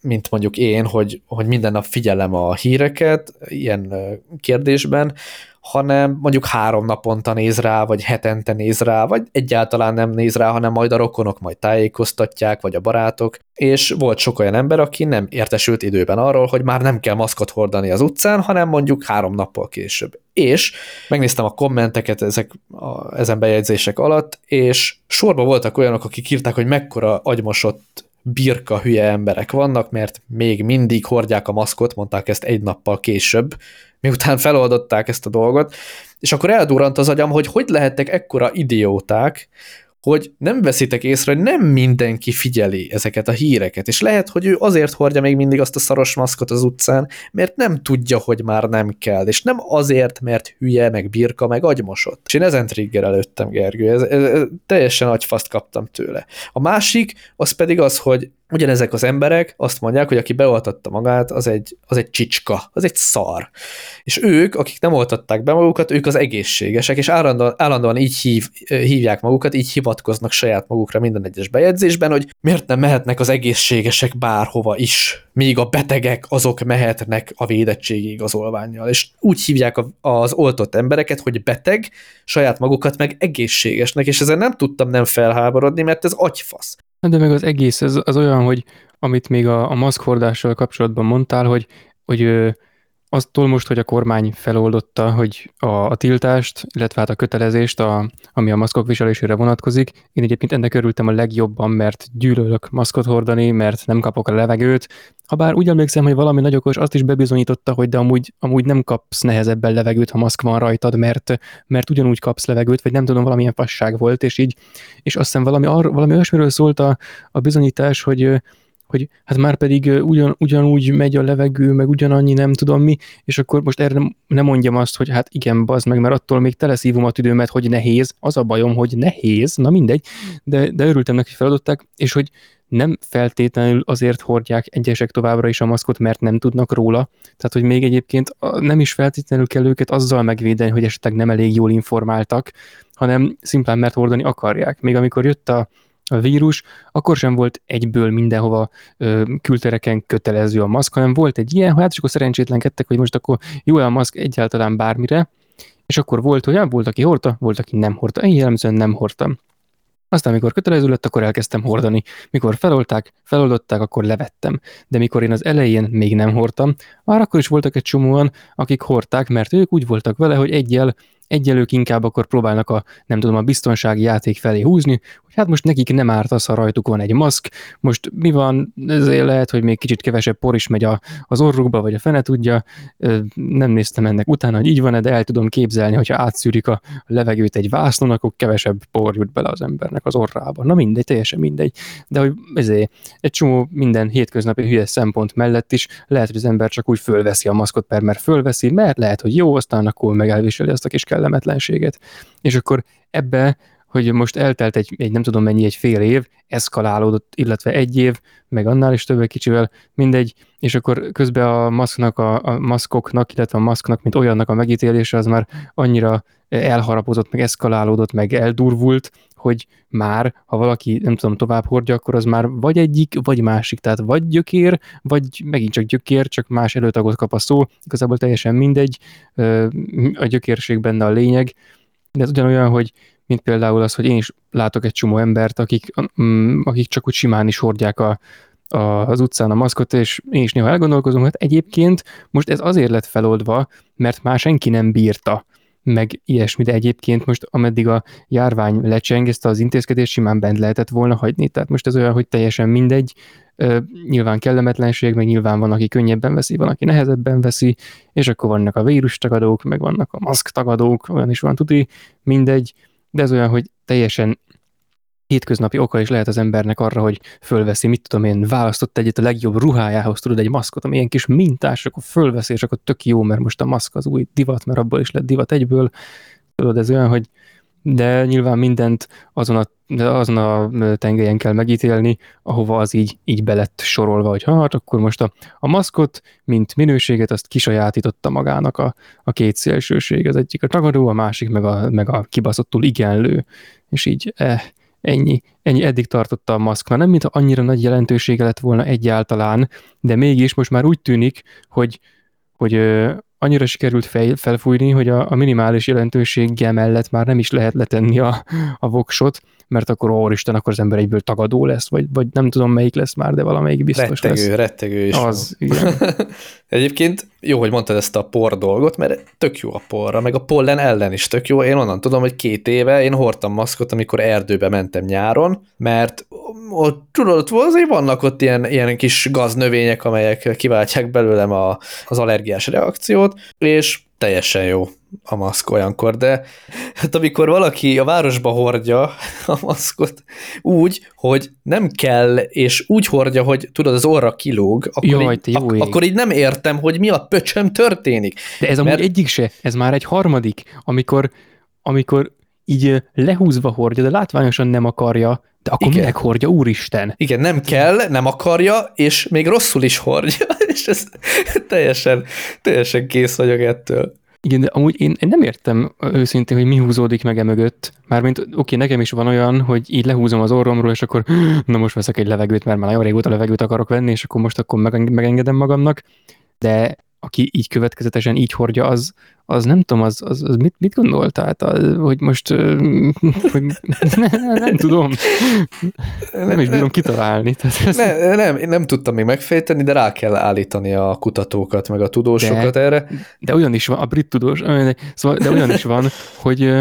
mint mondjuk én, hogy, hogy minden nap figyelem a híreket ilyen kérdésben, hanem mondjuk három naponta néz rá, vagy hetente néz rá, vagy egyáltalán nem néz rá, hanem majd a rokonok majd tájékoztatják, vagy a barátok, és volt sok olyan ember, aki nem értesült időben arról, hogy már nem kell maszkot hordani az utcán, hanem mondjuk három nappal később. És megnéztem a kommenteket ezek, a, ezen bejegyzések alatt, és sorba voltak olyanok, akik írták, hogy mekkora agymosott birka hülye emberek vannak, mert még mindig hordják a maszkot, mondták ezt egy nappal később, miután feloldották ezt a dolgot, és akkor eldurrant az agyam, hogy hogy lehettek ekkora idióták, hogy nem veszitek észre, hogy nem mindenki figyeli ezeket a híreket, és lehet, hogy ő azért hordja még mindig azt a szaros maszkot az utcán, mert nem tudja, hogy már nem kell, és nem azért, mert hülye, meg birka, meg agymosott. És én ezen trigger előttem, Gergő, ez, ez, ez, teljesen agyfaszt kaptam tőle. A másik, az pedig az, hogy ugyanezek az emberek azt mondják, hogy aki beoltatta magát, az egy, az egy csicska, az egy szar. És ők, akik nem oltatták be magukat, ők az egészségesek, és állandóan, állandóan így hív, hívják magukat, így hivatkoznak saját magukra minden egyes bejegyzésben, hogy miért nem mehetnek az egészségesek bárhova is, míg a betegek azok mehetnek a védettségi igazolványjal. És úgy hívják az oltott embereket, hogy beteg, saját magukat meg egészségesnek, és ezen nem tudtam nem felháborodni, mert ez agyfasz. De meg az egész, az, az olyan, hogy amit még a, a maszkhordással kapcsolatban mondtál, hogy, hogy Aztól most, hogy a kormány feloldotta, hogy a, a tiltást, illetve hát a kötelezést, a, ami a maszkok viselésére vonatkozik, én egyébként ennek örültem a legjobban, mert gyűlölök maszkot hordani, mert nem kapok a levegőt. Habár úgy emlékszem, hogy valami nagy okos azt is bebizonyította, hogy de amúgy, amúgy nem kapsz nehezebben levegőt, ha maszk van rajtad, mert, mert ugyanúgy kapsz levegőt, vagy nem tudom, valamilyen fasság volt, és így, és azt hiszem valami, ar, valami olyasmiről szólt a, a bizonyítás, hogy hogy hát már pedig ugyan, ugyanúgy megy a levegő, meg ugyanannyi nem tudom mi, és akkor most erre nem mondjam azt, hogy hát igen, bazd meg, mert attól még teleszívom a tüdőmet, hogy nehéz, az a bajom, hogy nehéz, na mindegy, de, de örültem neki, feladották, és hogy nem feltétlenül azért hordják egyesek továbbra is a maszkot, mert nem tudnak róla. Tehát, hogy még egyébként nem is feltétlenül kell őket azzal megvédeni, hogy esetleg nem elég jól informáltak, hanem szimplán mert hordani akarják. Még amikor jött a a vírus, akkor sem volt egyből mindenhova ö, kültereken kötelező a maszk, hanem volt egy ilyen, hát és akkor szerencsétlenkedtek, hogy most akkor jó a maszk egyáltalán bármire, és akkor volt olyan, volt, aki hordta, volt, aki nem hordta. Én jellemzően nem hordtam. Aztán, amikor kötelező lett, akkor elkezdtem hordani. Mikor felolták, feloldották, akkor levettem. De mikor én az elején még nem hordtam, már akkor is voltak egy csomóan, akik hordták, mert ők úgy voltak vele, hogy egyel egyelők inkább akkor próbálnak a, nem tudom, a biztonsági játék felé húzni, hogy hát most nekik nem árt az, ha rajtuk van egy maszk, most mi van, ezért lehet, hogy még kicsit kevesebb por is megy a, az orrukba, vagy a fene tudja, nem néztem ennek utána, hogy így van-e, de el tudom képzelni, hogyha átszűrik a levegőt egy vásznon, akkor kevesebb por jut bele az embernek az orrába. Na mindegy, teljesen mindegy. De hogy ezért egy csomó minden hétköznapi hülye szempont mellett is lehet, hogy az ember csak úgy fölveszi a maszkot, mert fölveszi, mert lehet, hogy jó, aztán akkor meg elviseli azt a kis kell kellemetlenséget. És akkor ebbe, hogy most eltelt egy, egy nem tudom mennyi, egy fél év, eszkalálódott, illetve egy év, meg annál is többet kicsivel, mindegy, és akkor közben a maszknak, a, a maszkoknak, illetve a maszknak, mint olyannak a megítélése, az már annyira elharapozott, meg eszkalálódott, meg eldurvult, hogy már, ha valaki, nem tudom, tovább hordja, akkor az már vagy egyik, vagy másik, tehát vagy gyökér, vagy megint csak gyökér, csak más előtagot kap a szó, igazából teljesen mindegy, a gyökérség benne a lényeg, de ez ugyanolyan, hogy mint például az, hogy én is látok egy csomó embert, akik, mm, akik csak úgy simán is hordják a, a, az utcán a maszkot, és én is néha elgondolkozom, hogy egyébként most ez azért lett feloldva, mert már senki nem bírta meg ilyesmi, de egyébként most ameddig a járvány lecsengezte az intézkedés, simán bent lehetett volna hagyni. Tehát most ez olyan, hogy teljesen mindegy, nyilván kellemetlenség, meg nyilván van, aki könnyebben veszi, van, aki nehezebben veszi, és akkor vannak a vírus tagadók, meg vannak a maszk tagadók, olyan is van, tudni, mindegy, de ez olyan, hogy teljesen hétköznapi oka is lehet az embernek arra, hogy fölveszi, mit tudom én, választott egyet a legjobb ruhájához, tudod, egy maszkot, ami ilyen kis mintás, akkor fölveszi, és akkor tök jó, mert most a maszk az új divat, mert abból is lett divat egyből. Tudod, ez olyan, hogy de nyilván mindent azon a, azon a tengelyen kell megítélni, ahova az így, így belett sorolva, hogy hát akkor most a, a maszkot, mint minőséget, azt kisajátította magának a, a két szélsőség, az egyik a tagadó, a másik meg a, meg a kibaszottul igenlő, és így eh, ennyi, ennyi eddig tartotta a maszkna. Nem, mintha annyira nagy jelentősége lett volna egyáltalán, de mégis most már úgy tűnik, hogy, hogy annyira sikerült fel, felfújni, hogy a, a minimális jelentőséggel mellett már nem is lehet letenni a, a voksot, mert akkor ó, Isten, akkor az ember egyből tagadó lesz, vagy, vagy nem tudom melyik lesz már, de valamelyik biztos rettegő, lesz. Rettegő is. Az, igen. [laughs] Egyébként jó, hogy mondtad ezt a por dolgot, mert tök jó a porra, meg a pollen ellen is tök jó. Én onnan tudom, hogy két éve én hordtam maszkot, amikor erdőbe mentem nyáron, mert ott, tudod, azért vannak ott ilyen, ilyen kis gaznövények, amelyek kiváltják belőlem a, az allergiás reakciót, és teljesen jó a maszk olyankor, de hát amikor valaki a városba hordja a maszkot úgy, hogy nem kell, és úgy hordja, hogy tudod, az orra kilóg, akkor, Jaj, így, ak- ég. akkor így nem értem, hogy mi a pöcsöm történik. De ez amúgy Mert- egyik se, ez már egy harmadik, amikor, amikor így lehúzva hordja, de látványosan nem akarja, de akkor Igen. minek hordja, úristen? Igen, nem kell, nem akarja, és még rosszul is hordja, [laughs] és ez teljesen, teljesen kész vagyok ettől. Igen, de amúgy én, én nem értem őszintén, hogy mi húzódik meg e mögött. Mármint, oké, nekem is van olyan, hogy így lehúzom az orromról, és akkor na most veszek egy levegőt, mert már nagyon régóta levegőt akarok venni, és akkor most akkor meg, megengedem magamnak. De aki így következetesen így hordja, az, az nem tudom, az, az, az mit, mit gondol? Tehát, az, hogy most, [laughs] hogy nem, [laughs] nem tudom, nem is bírom kitalálni. Tehát ez, Ne, nem, én nem tudtam még megfejteni, de rá kell állítani a kutatókat, meg a tudósokat De- erre. De olyan is van, a brit tudós, szóval, de olyan is van, [laughs] hogy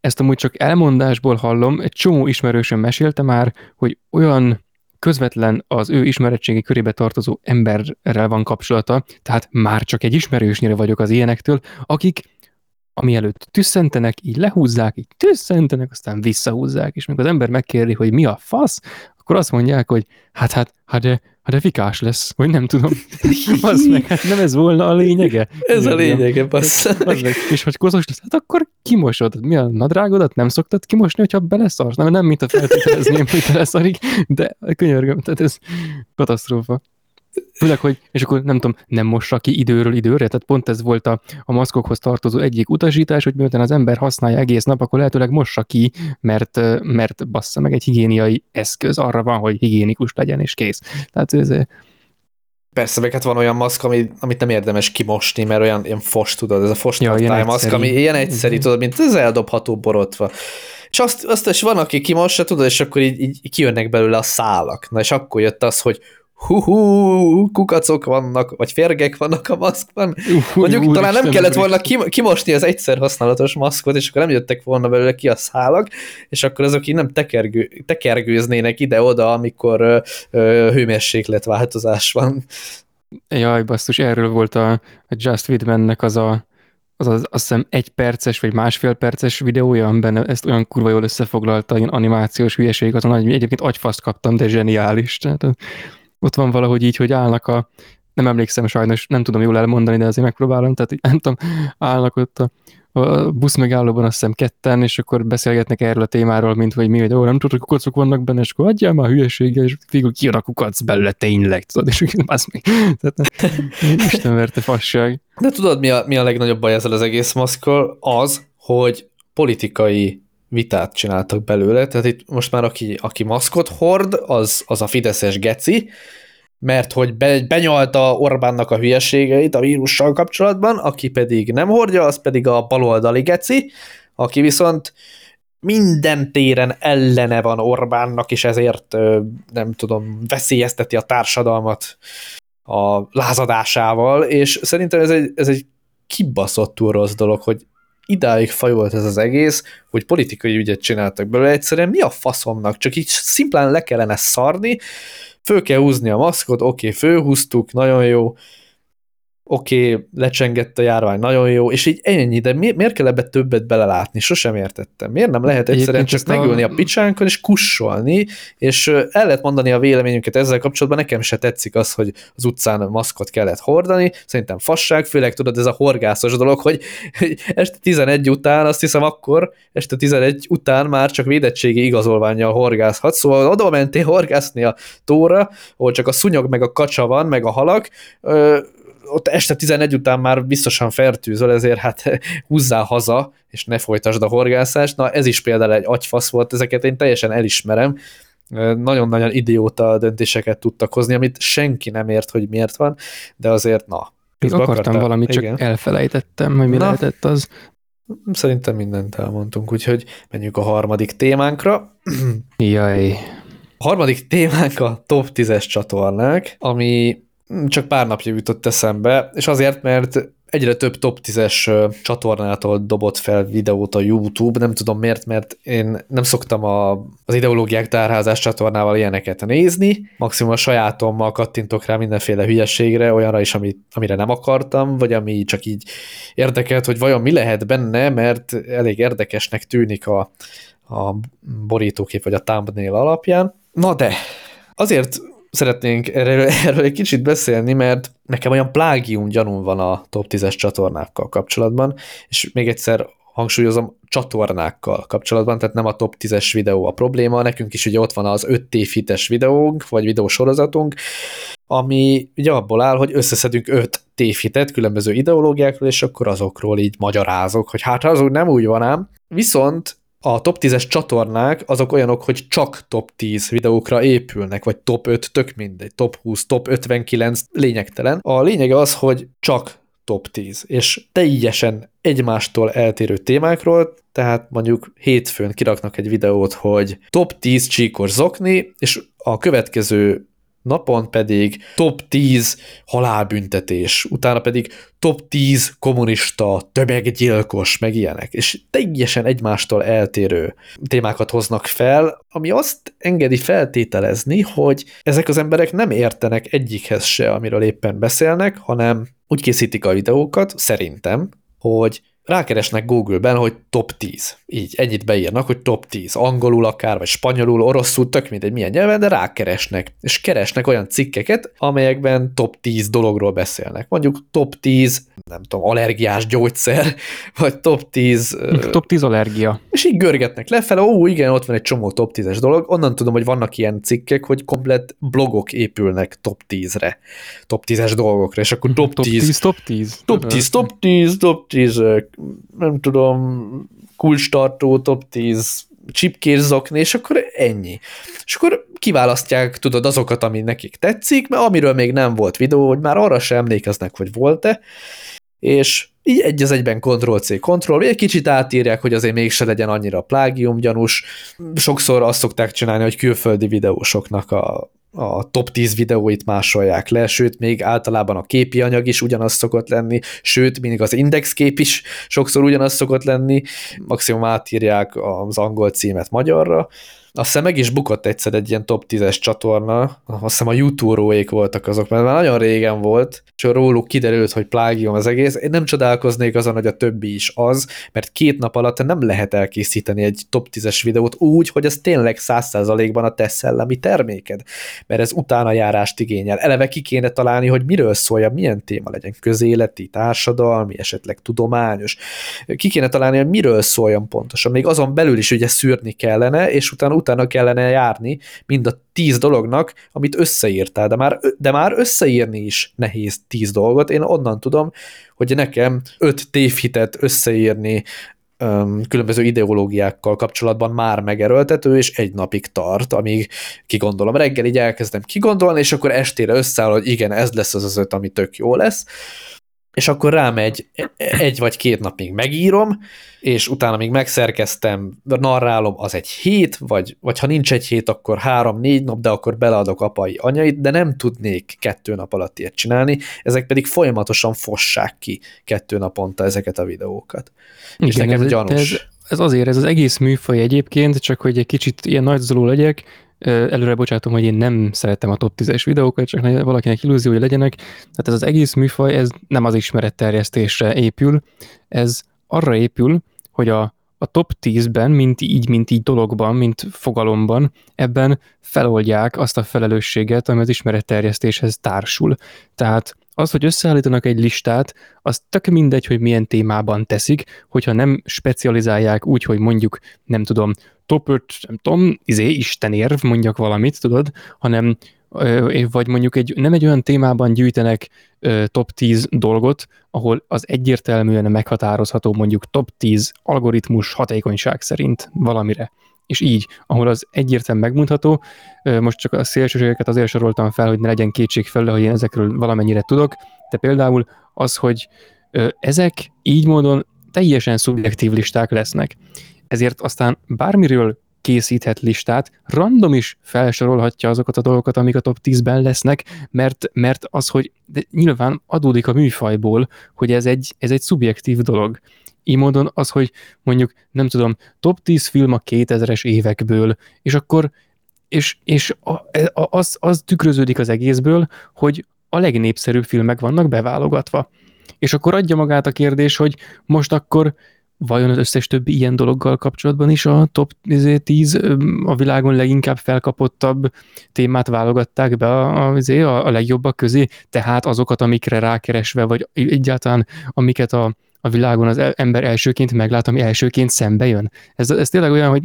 ezt amúgy csak elmondásból hallom, egy csomó ismerősöm mesélte már, hogy olyan közvetlen az ő ismeretségi körébe tartozó emberrel van kapcsolata, tehát már csak egy ismerősnyire vagyok az ilyenektől, akik ami előtt tüsszentenek, így lehúzzák, így tüsszentenek, aztán visszahúzzák, és amikor az ember megkérdi, hogy mi a fasz, akkor azt mondják, hogy hát, hát, hát de, hát de fikás lesz, vagy nem tudom. [laughs] Az meg, hát nem ez volna a lényege? Ez a lényege, meg, és hogy koszos lesz, hát akkor kimosod. Mi a nadrágodat nem szoktad kimosni, hogyha beleszarsz? Nem, nem mint a feltételezném, [laughs] hogy beleszarik, de könyörgöm, tehát ez katasztrófa. Főleg, hogy, és akkor nem tudom, nem mossa ki időről időre, tehát pont ez volt a, a maszkokhoz tartozó egyik utasítás, hogy miután az ember használja egész nap, akkor lehetőleg mossa ki, mert, mert bassza meg egy higiéniai eszköz arra van, hogy higiénikus legyen, és kész. Tehát ez, Persze, meg hát van olyan maszk, ami, amit nem érdemes kimosni, mert olyan ilyen fos, tudod, ez a fos Ja, ilyen egyszeri. ami ilyen egyszerű, tudod, mint az eldobható borotva. És azt, azt is van, aki kimossa, tudod, és akkor így, így kijönnek belőle a szálak. Na és akkor jött az, hogy hú, kukacok vannak, vagy férgek vannak a maszkban. Mondjuk Úristen, talán nem kellett volna kim- kimosni az egyszer használatos maszkot, és akkor nem jöttek volna belőle ki a szálak, és akkor azok így nem tekergő, tekergőznének ide-oda, amikor ö, ö, hőmérsékletváltozás van. Jaj, basszus, erről volt a, a Just Widmannek az a az, az azt hiszem egy perces vagy másfél perces videója, amiben ezt olyan kurva jól összefoglalta, ilyen animációs hülyeség, azon hogy egyébként agyfaszt kaptam, de zseniális. Tehát ott van valahogy így, hogy állnak a, nem emlékszem sajnos, nem tudom jól elmondani, de azért megpróbálom, tehát így, nem tudom, állnak ott a, a busz megállóban azt hiszem ketten, és akkor beszélgetnek erről a témáról, mint hogy mi, hogy ó, nem tudod, hogy kukacok vannak benne, és akkor adjál már hülyeséggel, és végül kijön a kukac belőle tényleg, tudod, és az még, tehát [laughs] Isten verte fasság. De tudod, mi a, mi a legnagyobb baj ezzel az egész maszkkal? Az, hogy politikai vitát csináltak belőle, tehát itt most már aki, aki maszkot hord, az, az a fideszes geci, mert hogy be, benyalta Orbánnak a hülyeségeit a vírussal kapcsolatban, aki pedig nem hordja, az pedig a baloldali geci, aki viszont minden téren ellene van Orbánnak, és ezért nem tudom, veszélyezteti a társadalmat a lázadásával, és szerintem ez egy, ez egy kibaszottul rossz dolog, hogy idáig fajolt ez az egész, hogy politikai ügyet csináltak belőle, egyszerűen mi a faszomnak, csak így szimplán le kellene szarni, föl kell húzni a maszkot, oké, okay, fölhúztuk, nagyon jó, oké, okay, lecsengett a járvány, nagyon jó, és így ennyi, de mi, miért kell ebbe többet belelátni? Sosem értettem. Miért nem lehet egyszerűen csak ezt a- megülni a picsánkon és kussolni, és el lehet mondani a véleményünket ezzel kapcsolatban, nekem se tetszik az, hogy az utcán maszkot kellett hordani, szerintem fasság, főleg tudod, ez a horgászos dolog, hogy este 11 után, azt hiszem akkor, este 11 után már csak védettségi igazolványjal horgászhat, szóval oda mentél horgászni a tóra, ahol csak a szúnyog meg a kacsa van, meg a halak, ott este 11 után már biztosan fertőzöl, ezért hát [laughs] húzzál haza, és ne folytasd a horgászást. Na ez is például egy agyfasz volt, ezeket én teljesen elismerem. Nagyon-nagyon idióta döntéseket tudtak hozni, amit senki nem ért, hogy miért van, de azért na. Még akartam akartál? valamit, csak Igen. elfelejtettem, hogy mi Na. lehetett az. Szerintem mindent elmondtunk, úgyhogy menjünk a harmadik témánkra. Jaj. A harmadik témánk a top 10-es csatornák, ami csak pár napja jutott eszembe, és azért, mert egyre több top 10-es csatornától dobott fel videót a YouTube, nem tudom miért, mert én nem szoktam a, az ideológiák tárházás csatornával ilyeneket nézni, maximum a sajátommal kattintok rá mindenféle hülyeségre, olyanra is, amit, amire nem akartam, vagy ami csak így érdekelt, hogy vajon mi lehet benne, mert elég érdekesnek tűnik a, a borítókép vagy a thumbnail alapján. Na de, azért szeretnénk erről, [laughs] erről egy kicsit beszélni, mert nekem olyan plágium gyanúm van a top 10-es csatornákkal kapcsolatban, és még egyszer hangsúlyozom, csatornákkal kapcsolatban, tehát nem a top 10-es videó a probléma, nekünk is ugye ott van az 5 tévhites videónk, vagy videósorozatunk, ami ugye abból áll, hogy összeszedünk 5 tévhitet különböző ideológiákról, és akkor azokról így magyarázok, hogy hát az úgy nem úgy van ám. Viszont a top 10-es csatornák azok olyanok, hogy csak top 10 videókra épülnek, vagy top 5, tök mindegy, top 20, top 59, lényegtelen. A lényege az, hogy csak top 10, és teljesen egymástól eltérő témákról, tehát mondjuk hétfőn kiraknak egy videót, hogy top 10 csíkos zokni, és a következő napon pedig top 10 halálbüntetés, utána pedig top 10 kommunista, tömeggyilkos, meg ilyenek, és teljesen egymástól eltérő témákat hoznak fel, ami azt engedi feltételezni, hogy ezek az emberek nem értenek egyikhez se, amiről éppen beszélnek, hanem úgy készítik a videókat, szerintem, hogy rákeresnek Google-ben, hogy top 10. Így ennyit beírnak, hogy top 10. Angolul akár, vagy spanyolul, oroszul, tök mindegy milyen nyelven, de rákeresnek. És keresnek olyan cikkeket, amelyekben top 10 dologról beszélnek. Mondjuk top 10, nem tudom, allergiás gyógyszer, [laughs] vagy top 10... Top 10 allergia. És így görgetnek lefele, ó, igen, ott van egy csomó top 10-es dolog. Onnan tudom, hogy vannak ilyen cikkek, hogy komplet blogok épülnek top 10-re, top 10-es dolgokra, és akkor top, top 10, 10, top 10. Top 10, top 10, top 10, nem tudom, kulcstartó, top 10 csipkérzokni, és akkor ennyi. És akkor kiválasztják, tudod, azokat, ami nekik tetszik, mert amiről még nem volt videó, hogy már arra sem emlékeznek, hogy volt-e, és így egy az egyben Ctrl-C, Ctrl, egy kicsit átírják, hogy azért mégse legyen annyira plágium gyanús. Sokszor azt szokták csinálni, hogy külföldi videósoknak a a top 10 videóit másolják le, sőt, még általában a képi anyag is ugyanaz szokott lenni, sőt, mindig az indexkép is sokszor ugyanaz szokott lenni, maximum átírják az angol címet magyarra, azt hiszem meg is bukott egyszer egy ilyen top 10-es csatorna, azt hiszem a youtube voltak azok, mert már nagyon régen volt, és róluk kiderült, hogy plágium az egész. Én nem csodálkoznék azon, hogy a többi is az, mert két nap alatt nem lehet elkészíteni egy top 10-es videót úgy, hogy ez tényleg 100%-ban a te szellemi terméked, mert ez utána járást igényel. Eleve ki kéne találni, hogy miről szólja, milyen téma legyen, közéleti, társadalmi, esetleg tudományos. Ki kéne találni, hogy miről szóljon pontosan. Még azon belül is ugye szűrni kellene, és utána utána kellene járni mind a tíz dolognak, amit összeírtál, de már, de már összeírni is nehéz tíz dolgot. Én onnan tudom, hogy nekem öt tévhitet összeírni különböző ideológiákkal kapcsolatban már megerőltető, és egy napig tart, amíg kigondolom. Reggel így elkezdem kigondolni, és akkor estére összeáll, hogy igen, ez lesz az az öt, ami tök jó lesz és akkor rámegy egy vagy két napig megírom, és utána még megszerkeztem, narrálom, az egy hét, vagy, vagy ha nincs egy hét, akkor három-négy nap, de akkor beleadok apai anyait, de nem tudnék kettő nap alatt ilyet csinálni, ezek pedig folyamatosan fossák ki kettő naponta ezeket a videókat. Igen, és nekem ez, gyanús. Ez, ez azért, ez az egész műfaj egyébként, csak hogy egy kicsit ilyen nagyzoló legyek, előre bocsátom, hogy én nem szeretem a top 10-es videókat, csak valakinek illúziója legyenek. Tehát ez az egész műfaj, ez nem az ismeretterjesztésre épül, ez arra épül, hogy a, a top 10-ben, mint így, mint így dologban, mint fogalomban, ebben feloldják azt a felelősséget, ami az ismeretterjesztéshez társul. Tehát az, hogy összeállítanak egy listát, az tök mindegy, hogy milyen témában teszik, hogyha nem specializálják úgy, hogy mondjuk, nem tudom, top 5, nem tudom, izé, istenérv, mondjak valamit, tudod, hanem vagy mondjuk egy, nem egy olyan témában gyűjtenek top 10 dolgot, ahol az egyértelműen meghatározható mondjuk top 10 algoritmus hatékonyság szerint valamire. És így, ahol az egyértelműen megmondható, most csak a szélsőségeket azért soroltam fel, hogy ne legyen kétség felül, hogy én ezekről valamennyire tudok, de például az, hogy ezek így módon teljesen szubjektív listák lesznek ezért aztán bármiről készíthet listát, random is felsorolhatja azokat a dolgokat, amik a top 10-ben lesznek, mert, mert az, hogy de nyilván adódik a műfajból, hogy ez egy, ez egy szubjektív dolog. Így módon az, hogy mondjuk, nem tudom, top 10 film a 2000-es évekből, és akkor és, és a, a, az, az tükröződik az egészből, hogy a legnépszerűbb filmek vannak beválogatva. És akkor adja magát a kérdés, hogy most akkor vajon az összes többi ilyen dologgal kapcsolatban is a top 10 a világon leginkább felkapottabb témát válogatták be a, a, a, a legjobbak közé, tehát azokat, amikre rákeresve, vagy egyáltalán amiket a, a világon az ember elsőként meglát, ami elsőként szembe jön. Ez, ez tényleg olyan, hogy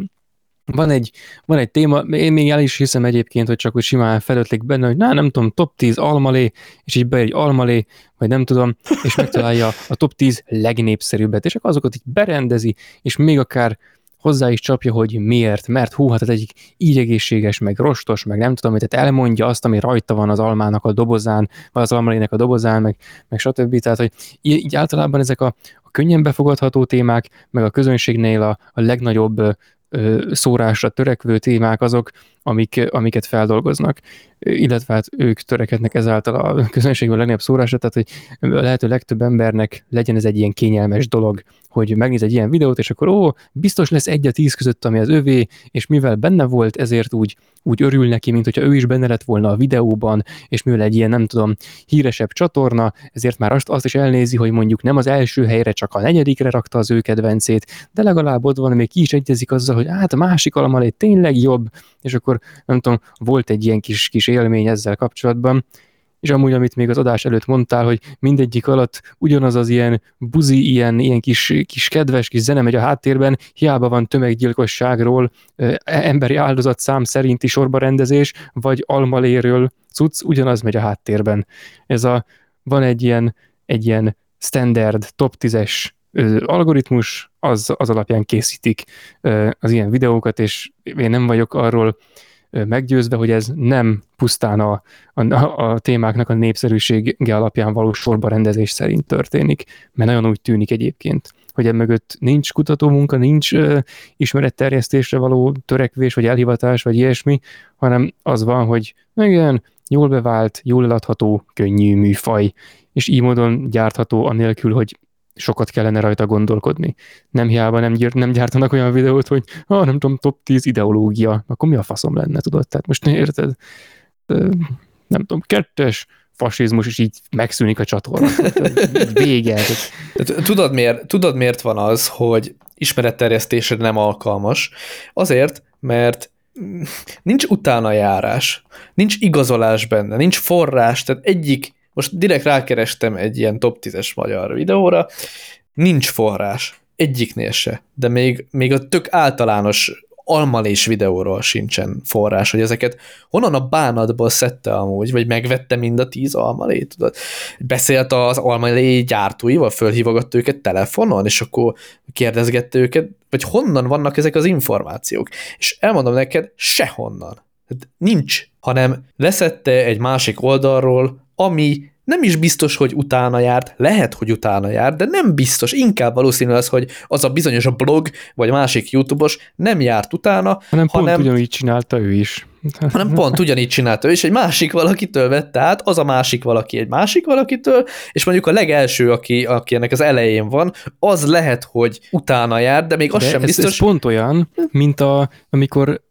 van egy, van egy téma, én még el is hiszem egyébként, hogy csak úgy simán felötlik benne, hogy na, nem tudom, top 10 almalé, és így be egy almalé, vagy nem tudom, és megtalálja a top 10 legnépszerűbbet, és akkor azokat így berendezi, és még akár hozzá is csapja, hogy miért, mert hú, hát egyik így egészséges, meg rostos, meg nem tudom, tehát elmondja azt, ami rajta van az almának a dobozán, vagy az almalének a dobozán, meg, meg stb. Tehát, hogy így, általában ezek a, a könnyen befogadható témák, meg a közönségnél a, a legnagyobb szórásra törekvő témák azok, amik, amiket feldolgoznak, illetve hát ők törekednek ezáltal a közönségben legnagyobb szórásra, tehát hogy a lehető legtöbb embernek legyen ez egy ilyen kényelmes dolog, hogy megnéz egy ilyen videót, és akkor ó, biztos lesz egy a tíz között, ami az övé, és mivel benne volt, ezért úgy, úgy örül neki, mint hogyha ő is benne lett volna a videóban, és mivel egy ilyen, nem tudom, híresebb csatorna, ezért már azt, azt is elnézi, hogy mondjuk nem az első helyre, csak a negyedikre rakta az ő kedvencét, de legalább ott van, még ki is egyezik azzal, hogy hát a másik alamalé tényleg jobb, és akkor nem tudom, volt egy ilyen kis, kis élmény ezzel kapcsolatban, és amúgy, amit még az adás előtt mondtál, hogy mindegyik alatt ugyanaz az ilyen buzi, ilyen, ilyen kis, kis kedves kis zene megy a háttérben, hiába van tömeggyilkosságról, emberi áldozat szám szerinti sorbarendezés, vagy almaléről cucc, ugyanaz megy a háttérben. Ez a, van egy ilyen, egy ilyen standard top 10-es algoritmus, az, az alapján készítik az ilyen videókat, és én nem vagyok arról meggyőzve, hogy ez nem pusztán a, a, a témáknak a népszerűsége alapján való sorba rendezés szerint történik, mert nagyon úgy tűnik egyébként, hogy mögött nincs kutatómunka, nincs uh, ismeretterjesztésre való törekvés, vagy elhivatás, vagy ilyesmi, hanem az van, hogy igen, jól bevált, jól eladható, könnyű műfaj, és így módon gyártható anélkül, hogy sokat kellene rajta gondolkodni. Nem hiába nem, gyár, nem gyártanak olyan videót, hogy ah, nem tudom, top 10 ideológia, akkor mi a faszom lenne, tudod? Tehát most érted? Nem tudom, kettes fasizmus, és így megszűnik a csatorna. Vége. Tudod miért, tudod miért van az, hogy ismeretterjesztésre nem alkalmas? Azért, mert nincs utána járás, nincs igazolás benne, nincs forrás, tehát egyik most direkt rákerestem egy ilyen top 10-es magyar videóra, nincs forrás, egyiknél se, de még, még a tök általános almalés videóról sincsen forrás, hogy ezeket honnan a bánatból szedte amúgy, vagy megvette mind a tíz almalét, tudod? Beszélt az almalé gyártóival, fölhívogatt őket telefonon, és akkor kérdezgette őket, vagy honnan vannak ezek az információk. És elmondom neked, sehonnan. Nincs, hanem leszette egy másik oldalról ami nem is biztos, hogy utána járt, lehet, hogy utána járt, de nem biztos, inkább valószínű az, hogy az a bizonyos a blog, vagy másik youtubos nem járt utána, hanem, hanem pont ugyanígy csinálta ő is. [laughs] hanem pont ugyanígy csinálta ő is, egy másik valakitől vette át, az a másik valaki egy másik valakitől, és mondjuk a legelső, aki, aki ennek az elején van, az lehet, hogy utána jár, de még az de sem ez, biztos. Ez pont olyan, mint a, amikor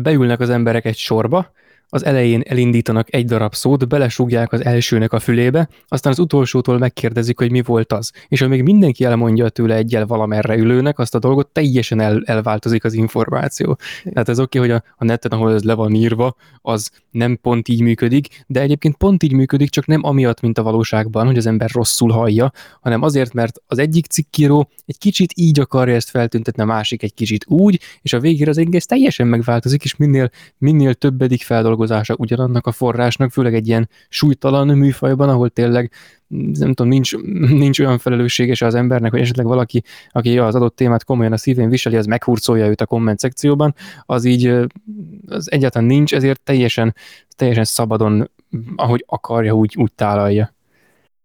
beülnek az emberek egy sorba, az elején elindítanak egy darab szót, belesúgják az elsőnek a fülébe, aztán az utolsótól megkérdezik, hogy mi volt az. És amíg mindenki elmondja tőle egyel valamerre ülőnek azt a dolgot, teljesen el, elváltozik az információ. Tehát ez oké, okay, hogy a, a neten, ahol ez le van írva, az nem pont így működik, de egyébként pont így működik, csak nem amiatt, mint a valóságban, hogy az ember rosszul hallja, hanem azért, mert az egyik cikkíró egy kicsit így akarja ezt feltüntetni, a másik egy kicsit úgy, és a végére az egész teljesen megváltozik, és minél, minél többedik feldolgozik feldolgozása ugyanannak a forrásnak, főleg egy ilyen súlytalan műfajban, ahol tényleg nem tudom, nincs, nincs olyan felelősséges az embernek, hogy esetleg valaki, aki az adott témát komolyan a szívén viseli, az meghurcolja őt a komment szekcióban, az így az egyáltalán nincs, ezért teljesen, teljesen szabadon, ahogy akarja, úgy, úgy tálalja.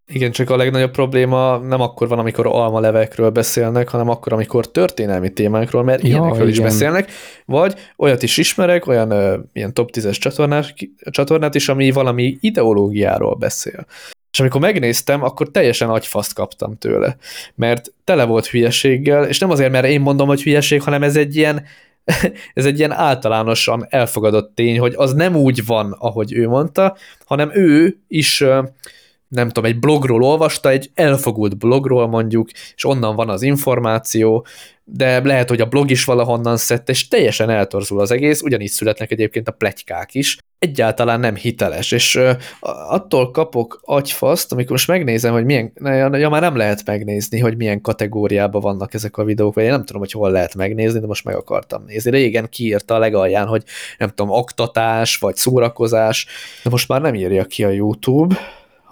Igen, csak a legnagyobb probléma nem akkor van, amikor almalevekről beszélnek, hanem akkor, amikor történelmi témákról, mert ja, ilyenekről igen. is beszélnek, vagy olyat is ismerek, olyan ö, ilyen top 10-es csatornát, csatornát is, ami valami ideológiáról beszél. És amikor megnéztem, akkor teljesen agyfaszt kaptam tőle, mert tele volt hülyeséggel, és nem azért, mert én mondom, hogy hülyeség, hanem ez egy ilyen, [laughs] ez egy ilyen általánosan elfogadott tény, hogy az nem úgy van, ahogy ő mondta, hanem ő is nem tudom, egy blogról olvasta, egy elfogult blogról mondjuk, és onnan van az információ, de lehet, hogy a blog is valahonnan szedte, és teljesen eltorzul az egész, ugyanígy születnek egyébként a pletykák is. Egyáltalán nem hiteles, és attól kapok agyfaszt, amikor most megnézem, hogy milyen, ja, már nem lehet megnézni, hogy milyen kategóriában vannak ezek a videók, vagy én nem tudom, hogy hol lehet megnézni, de most meg akartam nézni. Régen kiírta a legalján, hogy nem tudom, oktatás, vagy szórakozás, de most már nem írja ki a YouTube,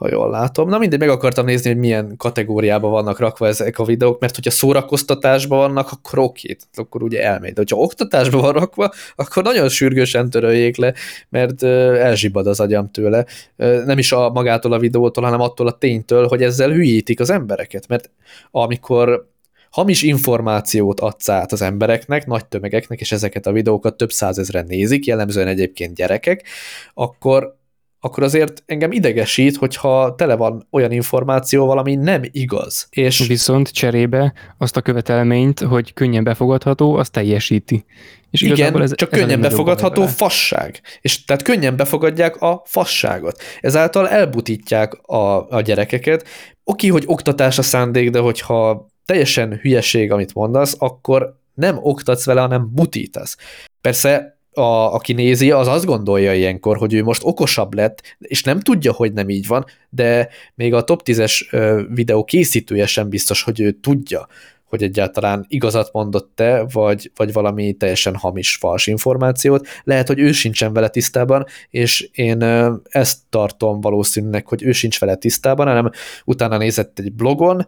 ha jól látom. Na mindegy, meg akartam nézni, hogy milyen kategóriában vannak rakva ezek a videók, mert hogyha szórakoztatásban vannak, akkor oké, akkor ugye elmegy. De hogyha oktatásban van rakva, akkor nagyon sürgősen töröljék le, mert elzsibad az agyam tőle. Nem is a magától a videótól, hanem attól a ténytől, hogy ezzel hülyítik az embereket, mert amikor hamis információt adsz át az embereknek, nagy tömegeknek, és ezeket a videókat több százezren nézik, jellemzően egyébként gyerekek, akkor akkor azért engem idegesít, hogyha tele van olyan információval, ami nem igaz. És Viszont cserébe azt a követelményt, hogy könnyen befogadható, azt teljesíti. És Igen, ez, csak ez könnyen befogadható fasság. És tehát könnyen befogadják a fasságot. Ezáltal elbutítják a, a gyerekeket. Oké, hogy oktatás a szándék, de hogyha teljesen hülyeség, amit mondasz, akkor nem oktatsz vele, hanem butítasz. Persze a, aki nézi, az azt gondolja ilyenkor, hogy ő most okosabb lett, és nem tudja, hogy nem így van, de még a top 10-es videó készítője sem biztos, hogy ő tudja, hogy egyáltalán igazat mondott-e, vagy, vagy valami teljesen hamis, fals információt. Lehet, hogy ő sincsen vele tisztában, és én ezt tartom valószínűleg, hogy ő sincs vele tisztában, hanem utána nézett egy blogon,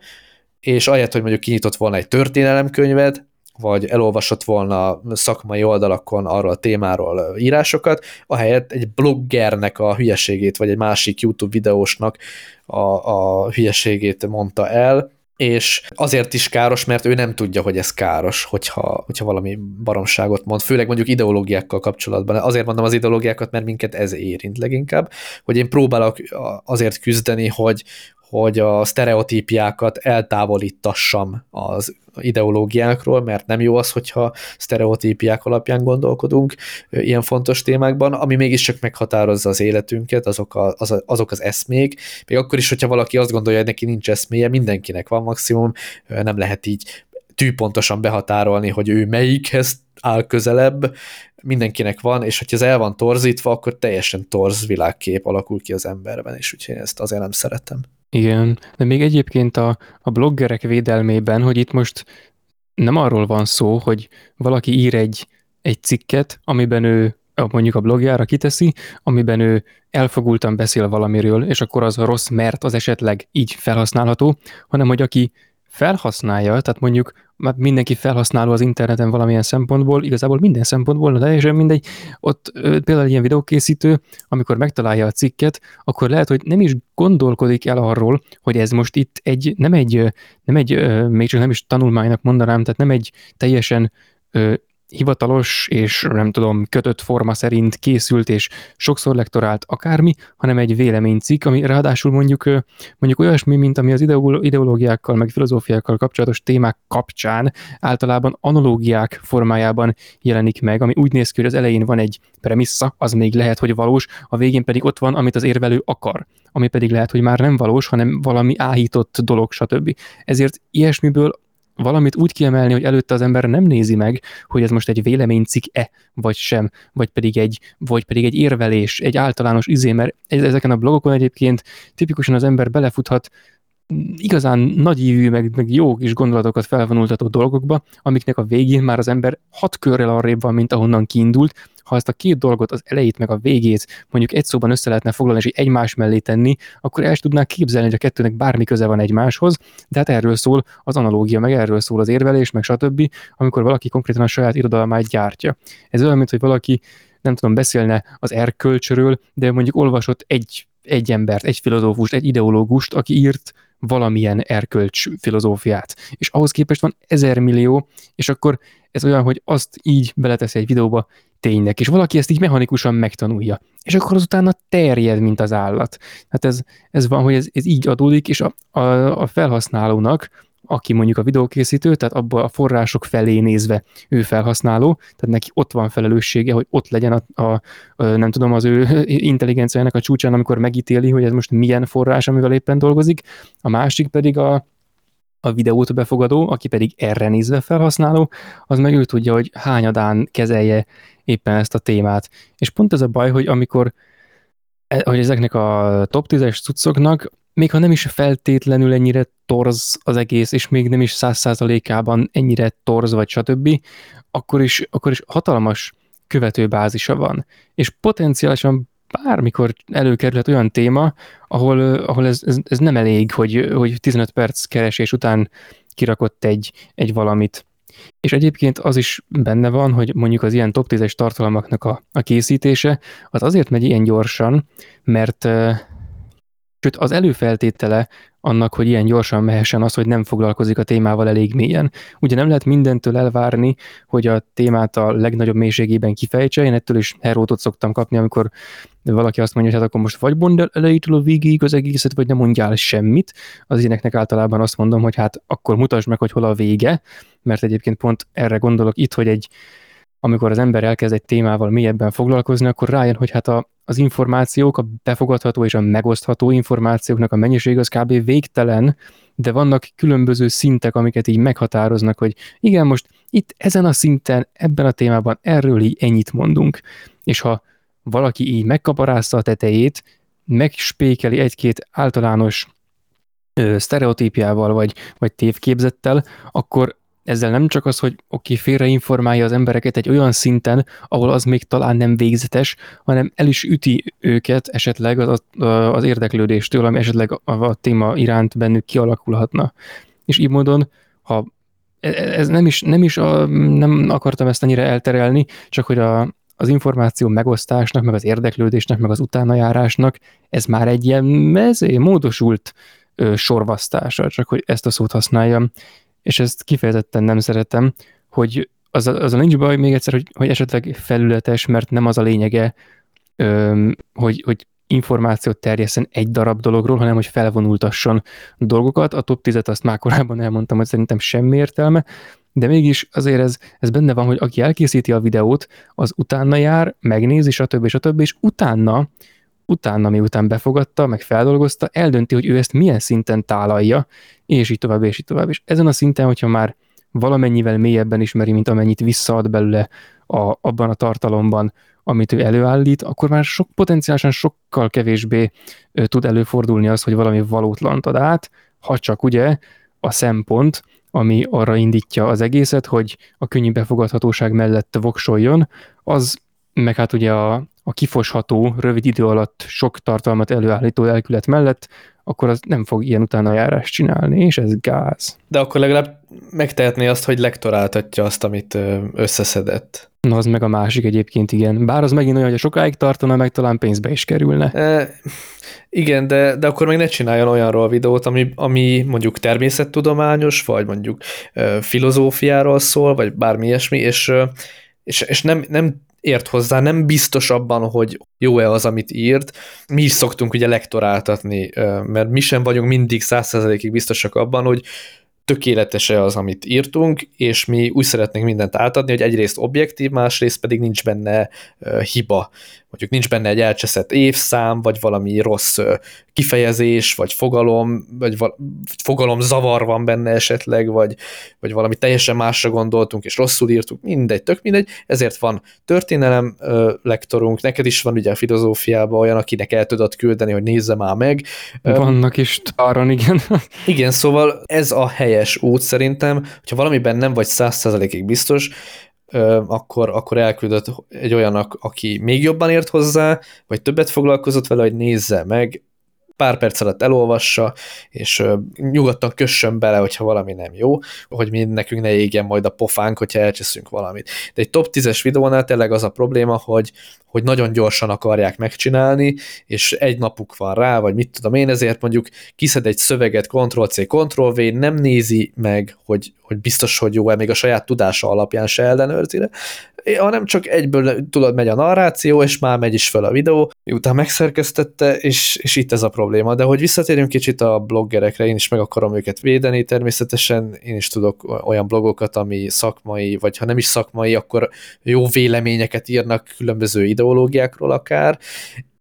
és ahelyett, hogy mondjuk kinyitott volna egy történelemkönyvet, vagy elolvasott volna szakmai oldalakon arról a témáról írásokat, ahelyett egy bloggernek a hülyeségét, vagy egy másik YouTube videósnak a, a hülyeségét mondta el, és azért is káros, mert ő nem tudja, hogy ez káros, hogyha, hogyha valami baromságot mond, főleg mondjuk ideológiákkal kapcsolatban. Azért mondom az ideológiákat, mert minket ez érint leginkább, hogy én próbálok azért küzdeni, hogy, hogy a sztereotípiákat eltávolítassam az ideológiákról, mert nem jó az, hogyha sztereotípiák alapján gondolkodunk ilyen fontos témákban, ami mégiscsak meghatározza az életünket, azok, a, az, azok az eszmék, még akkor is, hogyha valaki azt gondolja, hogy neki nincs eszméje, mindenkinek van maximum, nem lehet így tűpontosan behatárolni, hogy ő melyikhez áll közelebb, mindenkinek van, és hogyha ez el van torzítva, akkor teljesen torz világkép alakul ki az emberben, és úgyhogy ezt azért nem szeretem. Igen, de még egyébként a, a bloggerek védelmében, hogy itt most nem arról van szó, hogy valaki ír egy, egy cikket, amiben ő mondjuk a blogjára kiteszi, amiben ő elfogultan beszél valamiről, és akkor az rossz, mert az esetleg így felhasználható, hanem hogy aki felhasználja, tehát mondjuk már mindenki felhasználó az interneten valamilyen szempontból, igazából minden szempontból, de teljesen mindegy, ott például ilyen videókészítő, amikor megtalálja a cikket, akkor lehet, hogy nem is gondolkodik el arról, hogy ez most itt egy, nem egy, nem egy, még csak nem is tanulmánynak mondanám, tehát nem egy teljesen hivatalos és nem tudom, kötött forma szerint készült és sokszor lektorált akármi, hanem egy véleménycikk, ami ráadásul mondjuk, mondjuk olyasmi, mint ami az ideológiákkal, meg filozófiákkal kapcsolatos témák kapcsán általában analógiák formájában jelenik meg, ami úgy néz ki, hogy az elején van egy premissza, az még lehet, hogy valós, a végén pedig ott van, amit az érvelő akar, ami pedig lehet, hogy már nem valós, hanem valami áhított dolog, stb. Ezért ilyesmiből valamit úgy kiemelni, hogy előtte az ember nem nézi meg, hogy ez most egy véleménycikk-e, vagy sem, vagy pedig egy, vagy pedig egy érvelés, egy általános izé, mert ezeken a blogokon egyébként tipikusan az ember belefuthat igazán nagyívű, meg, meg jó kis gondolatokat felvonultató dolgokba, amiknek a végén már az ember hat körrel arrébb van, mint ahonnan kiindult, ha ezt a két dolgot, az elejét meg a végét mondjuk egy szóban össze lehetne foglalni és egymás mellé tenni, akkor el is tudnák képzelni, hogy a kettőnek bármi köze van egymáshoz, de hát erről szól az analógia, meg erről szól az érvelés, meg stb., amikor valaki konkrétan a saját irodalmát gyártja. Ez olyan, mint hogy valaki nem tudom, beszélne az erkölcsről, de mondjuk olvasott egy egy embert, egy filozófust, egy ideológust, aki írt valamilyen erkölcs filozófiát. És ahhoz képest van ezer millió, és akkor ez olyan, hogy azt így beleteszi egy videóba tényleg, és valaki ezt így mechanikusan megtanulja. És akkor azután terjed, mint az állat. Hát ez, ez van, hogy ez, ez így adódik, és a, a, a felhasználónak aki mondjuk a videókészítő, tehát abban a források felé nézve ő felhasználó, tehát neki ott van felelőssége, hogy ott legyen a, a, a nem tudom, az ő [laughs] intelligenciájának a csúcsán, amikor megítéli, hogy ez most milyen forrás, amivel éppen dolgozik, a másik pedig a, a videót befogadó, aki pedig erre nézve felhasználó, az meg ő tudja, hogy hányadán kezelje éppen ezt a témát. És pont ez a baj, hogy amikor e, hogy ezeknek a top 10-es cuccoknak még ha nem is feltétlenül ennyire torz az egész, és még nem is száz százalékában ennyire torz vagy stb., akkor is, akkor is hatalmas követőbázisa van. És potenciálisan bármikor előkerülhet olyan téma, ahol, ahol ez, ez, ez nem elég, hogy, hogy 15 perc keresés után kirakott egy, egy valamit. És egyébként az is benne van, hogy mondjuk az ilyen top 10-es tartalmaknak a, a készítése, az azért megy ilyen gyorsan, mert Sőt, az előfeltétele annak, hogy ilyen gyorsan mehessen az, hogy nem foglalkozik a témával elég mélyen. Ugye nem lehet mindentől elvárni, hogy a témát a legnagyobb mélységében kifejtse, én ettől is herótot szoktam kapni, amikor valaki azt mondja, hogy hát akkor most vagy mondd el elejétől a végig az egészet, vagy nem mondjál semmit. Az éneknek általában azt mondom, hogy hát akkor mutasd meg, hogy hol a vége, mert egyébként pont erre gondolok itt, hogy egy amikor az ember elkezd egy témával mélyebben foglalkozni, akkor rájön, hogy hát a, az információk, a befogadható és a megosztható információknak a mennyiség az kb. végtelen, de vannak különböző szintek, amiket így meghatároznak, hogy igen, most itt ezen a szinten, ebben a témában erről így ennyit mondunk. És ha valaki így megkaparázta a tetejét, megspékeli egy-két általános ö, sztereotípiával vagy, vagy tévképzettel, akkor ezzel nem csak az, hogy oké, félreinformálja az embereket egy olyan szinten, ahol az még talán nem végzetes, hanem el is üti őket esetleg az, az érdeklődéstől, ami esetleg a, a téma iránt bennük kialakulhatna. És így módon, ha e, e, ez nem is, nem is a, nem akartam ezt annyira elterelni, csak hogy a, az információ megosztásnak, meg az érdeklődésnek, meg az utánajárásnak, ez már egy ilyen mezé, módosult ö, sorvasztása, csak hogy ezt a szót használjam és ezt kifejezetten nem szeretem, hogy az az a nincs baj még egyszer, hogy, hogy esetleg felületes, mert nem az a lényege, öm, hogy, hogy információt terjeszen egy darab dologról, hanem hogy felvonultasson dolgokat. A top 10-et azt már korábban elmondtam, hogy szerintem semmi értelme, de mégis azért ez, ez benne van, hogy aki elkészíti a videót, az utána jár, megnézi, stb. stb. és utána utána, miután befogadta, meg feldolgozta, eldönti, hogy ő ezt milyen szinten tálalja, és így tovább, és így tovább. És ezen a szinten, hogyha már valamennyivel mélyebben ismeri, mint amennyit visszaad belőle a, abban a tartalomban, amit ő előállít, akkor már sok potenciálisan sokkal kevésbé ö, tud előfordulni az, hogy valami valótlant ad át, ha csak ugye a szempont, ami arra indítja az egészet, hogy a könnyű befogadhatóság mellett voksoljon, az meg hát ugye a, a kifosható, rövid idő alatt sok tartalmat előállító lelkület mellett, akkor az nem fog ilyen utána járást csinálni, és ez gáz. De akkor legalább megtehetné azt, hogy lektoráltatja azt, amit összeszedett. Na, az meg a másik egyébként, igen. Bár az megint olyan, hogy a sokáig tartana, meg talán pénzbe is kerülne. E, igen, de, de akkor meg ne csináljon olyanról videót, ami, ami mondjuk természettudományos, vagy mondjuk e, filozófiáról szól, vagy bármi ilyesmi, és, és, és nem, nem ért hozzá, nem biztos abban, hogy jó-e az, amit írt. Mi is szoktunk ugye lektoráltatni, mert mi sem vagyunk mindig százszerzelékig biztosak abban, hogy tökéletes-e az, amit írtunk, és mi úgy szeretnénk mindent átadni, hogy egyrészt objektív, másrészt pedig nincs benne hiba. Mondjuk nincs benne egy elcseszett évszám, vagy valami rossz kifejezés, vagy fogalom, vagy fogalom zavar van benne esetleg, vagy, vagy valami teljesen másra gondoltunk, és rosszul írtuk, mindegy, tök mindegy, ezért van történelem lektorunk, neked is van ugye a filozófiában olyan, akinek el tudod küldeni, hogy nézze már meg. Vannak is taron, igen. [laughs] igen, szóval ez a helyes út szerintem, hogyha valamiben nem vagy száz százalékig biztos, akkor, akkor elküldött egy olyanak, aki még jobban ért hozzá, vagy többet foglalkozott vele, hogy nézze meg, pár perc alatt elolvassa, és nyugodtan kössön bele, hogyha valami nem jó, hogy mi nekünk ne égjen majd a pofánk, hogyha elcseszünk valamit. De egy top 10-es videónál tényleg az a probléma, hogy, hogy nagyon gyorsan akarják megcsinálni, és egy napuk van rá, vagy mit tudom én, ezért mondjuk kiszed egy szöveget, Ctrl-C, Ctrl-V, nem nézi meg, hogy, hogy biztos, hogy jó-e, még a saját tudása alapján se ellenőrzi, hanem csak egyből tudod, megy a narráció, és már megy is fel a videó, miután megszerkesztette, és, és itt ez a probléma. De hogy visszatérjünk kicsit a bloggerekre, én is meg akarom őket védeni, természetesen én is tudok olyan blogokat, ami szakmai, vagy ha nem is szakmai, akkor jó véleményeket írnak különböző ideológiákról akár,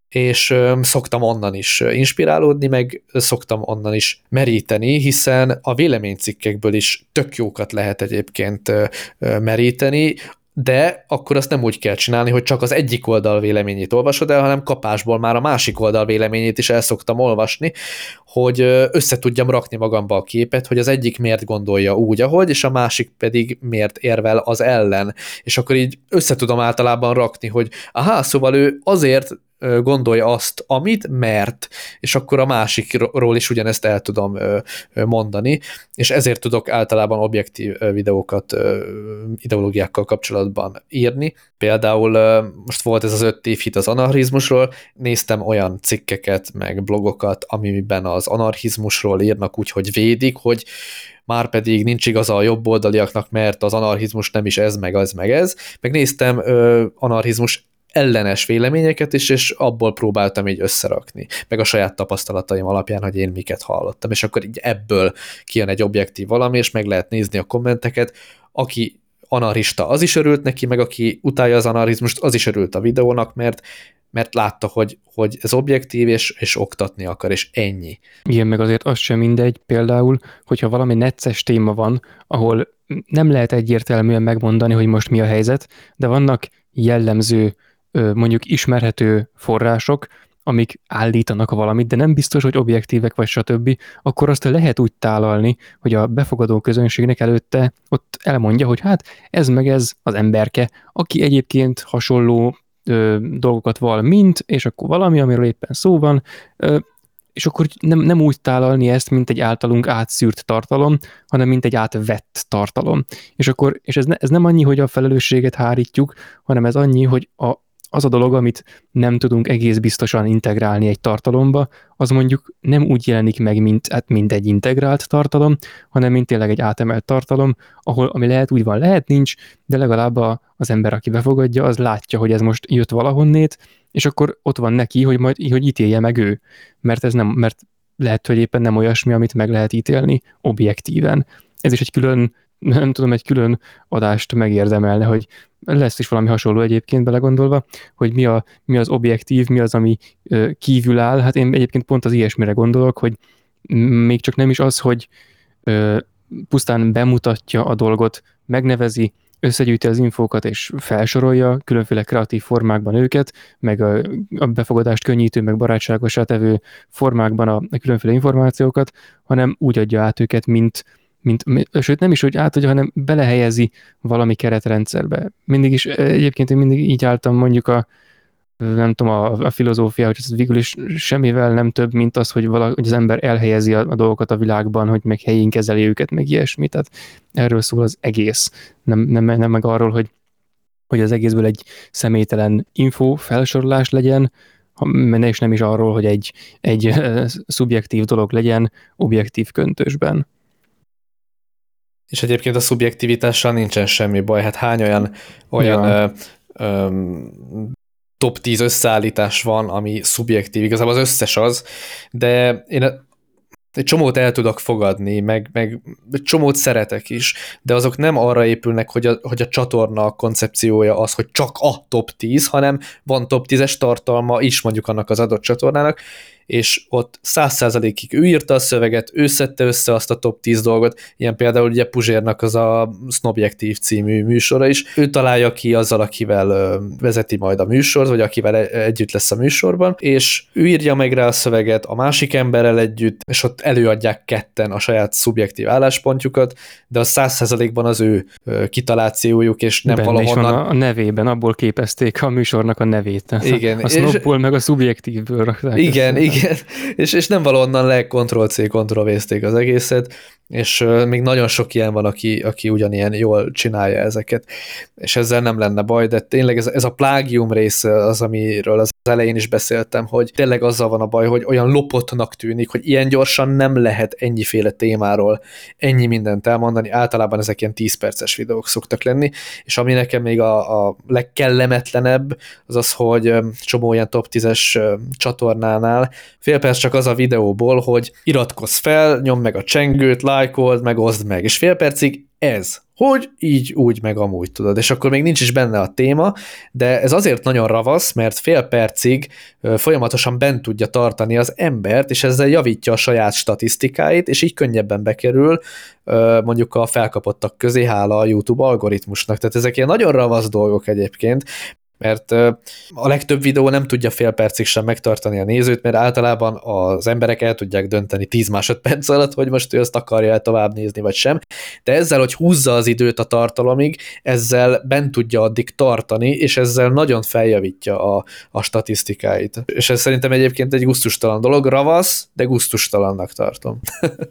és szoktam onnan is inspirálódni, meg szoktam onnan is meríteni, hiszen a véleménycikkekből is tök jókat lehet egyébként meríteni, de akkor azt nem úgy kell csinálni, hogy csak az egyik oldal véleményét olvasod el, hanem kapásból már a másik oldal véleményét is el szoktam olvasni, hogy össze tudjam rakni magamba a képet, hogy az egyik miért gondolja úgy, ahogy, és a másik pedig miért érvel az ellen. És akkor így össze tudom általában rakni, hogy aha, szóval ő azért gondolja azt, amit, mert, és akkor a másikról is ugyanezt el tudom mondani, és ezért tudok általában objektív videókat ideológiákkal kapcsolatban írni. Például most volt ez az öt hit az anarchizmusról, néztem olyan cikkeket, meg blogokat, amiben az anarchizmusról írnak úgy, hogy védik, hogy már pedig nincs igaza a jobboldaliaknak, mert az anarchizmus nem is ez, meg az, meg ez. Megnéztem anarchizmus ellenes véleményeket is, és abból próbáltam így összerakni, meg a saját tapasztalataim alapján, hogy én miket hallottam, és akkor így ebből kijön egy objektív valami, és meg lehet nézni a kommenteket, aki anarista, az is örült neki, meg aki utálja az anarizmust, az is örült a videónak, mert mert látta, hogy, hogy ez objektív, és, és oktatni akar, és ennyi. Igen, meg azért az sem mindegy, például, hogyha valami necces téma van, ahol nem lehet egyértelműen megmondani, hogy most mi a helyzet, de vannak jellemző mondjuk ismerhető források, amik állítanak valamit, de nem biztos, hogy objektívek vagy stb., akkor azt lehet úgy tálalni, hogy a befogadó közönségnek előtte ott elmondja, hogy hát ez meg ez az emberke, aki egyébként hasonló ö, dolgokat val, mint, és akkor valami, amiről éppen szó van, ö, és akkor nem, nem úgy tálalni ezt, mint egy általunk átszűrt tartalom, hanem mint egy átvett tartalom. És akkor, és ez, ne, ez nem annyi, hogy a felelősséget hárítjuk, hanem ez annyi, hogy a, az a dolog, amit nem tudunk egész biztosan integrálni egy tartalomba, az mondjuk nem úgy jelenik meg, mint, hát mint egy integrált tartalom, hanem mint tényleg egy átemelt tartalom, ahol ami lehet úgy van, lehet nincs, de legalább a, az ember, aki befogadja, az látja, hogy ez most jött valahonnét, és akkor ott van neki, hogy majd hogy ítélje meg ő, mert ez nem, mert lehet, hogy éppen nem olyasmi, amit meg lehet ítélni objektíven. Ez is egy külön, nem tudom, egy külön adást megérdemelne, hogy lesz is valami hasonló egyébként belegondolva, hogy mi, a, mi az objektív, mi az, ami kívül áll. Hát én egyébként pont az ilyesmire gondolok, hogy még csak nem is az, hogy pusztán bemutatja a dolgot, megnevezi, összegyűjti az infókat és felsorolja különféle kreatív formákban őket, meg a, a befogadást könnyítő, meg barátságosá tevő formákban a, a különféle információkat, hanem úgy adja át őket, mint, mint, sőt nem is úgy átadja, hanem belehelyezi valami keretrendszerbe. Mindig is, egyébként én mindig így álltam mondjuk a, nem tudom, a, a filozófia, hogy ez végül is semmivel nem több, mint az, hogy, vala, hogy az ember elhelyezi a, a dolgokat a világban, hogy meg helyén kezeli őket, meg ilyesmi. Tehát erről szól az egész. Nem, nem, nem meg arról, hogy, hogy az egészből egy személytelen info felsorolás legyen, és nem is arról, hogy egy, egy szubjektív dolog legyen objektív köntösben. És egyébként a szubjektivitással nincsen semmi baj. Hát hány olyan, olyan ja. ö, ö, top 10 összeállítás van, ami szubjektív, igazából az összes az, de én egy csomót el tudok fogadni, meg, meg egy csomót szeretek is, de azok nem arra épülnek, hogy a, hogy a csatorna koncepciója az, hogy csak a top 10, hanem van top 10-es tartalma is mondjuk annak az adott csatornának, és ott száz százalékig ő írta a szöveget, ő szedte össze azt a top 10 dolgot, ilyen például ugye Puzsérnak az a Snobjektív című műsora is, ő találja ki azzal, akivel vezeti majd a műsort, vagy akivel e-, együtt lesz a műsorban, és ő írja meg rá a szöveget a másik emberrel együtt, és ott előadják ketten a saját szubjektív álláspontjukat, de a száz százalékban az ő kitalációjuk, és nem Benne valahonnan... Is van a, nevében, abból képezték a műsornak a nevét. Igen. A snobból meg a szubjektívből Igen, igen, Igen, és, és nem valahonnan le Ctrl-C, Ctrl-V-zték az egészet, és még nagyon sok ilyen van, aki, aki ugyanilyen jól csinálja ezeket, és ezzel nem lenne baj, de tényleg ez, ez a plágium része az, amiről az elején is beszéltem, hogy tényleg azzal van a baj, hogy olyan lopottnak tűnik, hogy ilyen gyorsan nem lehet ennyiféle témáról ennyi mindent elmondani, általában ezek ilyen 10 perces videók szoktak lenni, és ami nekem még a, a legkellemetlenebb, az az, hogy csomó ilyen top 10-es csatornánál fél perc csak az a videóból, hogy iratkozz fel, nyom meg a csengőt, lájkold, meg oszd meg, és fél percig ez, hogy így, úgy, meg amúgy tudod, és akkor még nincs is benne a téma, de ez azért nagyon ravasz, mert fél percig folyamatosan bent tudja tartani az embert, és ezzel javítja a saját statisztikáit, és így könnyebben bekerül mondjuk a felkapottak közé, hála a YouTube algoritmusnak. Tehát ezek ilyen nagyon ravasz dolgok egyébként, mert a legtöbb videó nem tudja fél percig sem megtartani a nézőt, mert általában az emberek el tudják dönteni 10 másodperc alatt, hogy most ő azt akarja el tovább nézni, vagy sem, de ezzel, hogy húzza az időt a tartalomig, ezzel bent tudja addig tartani, és ezzel nagyon feljavítja a, a statisztikáit. És ez szerintem egyébként egy gusztustalan dolog, ravasz, de gusztustalannak tartom.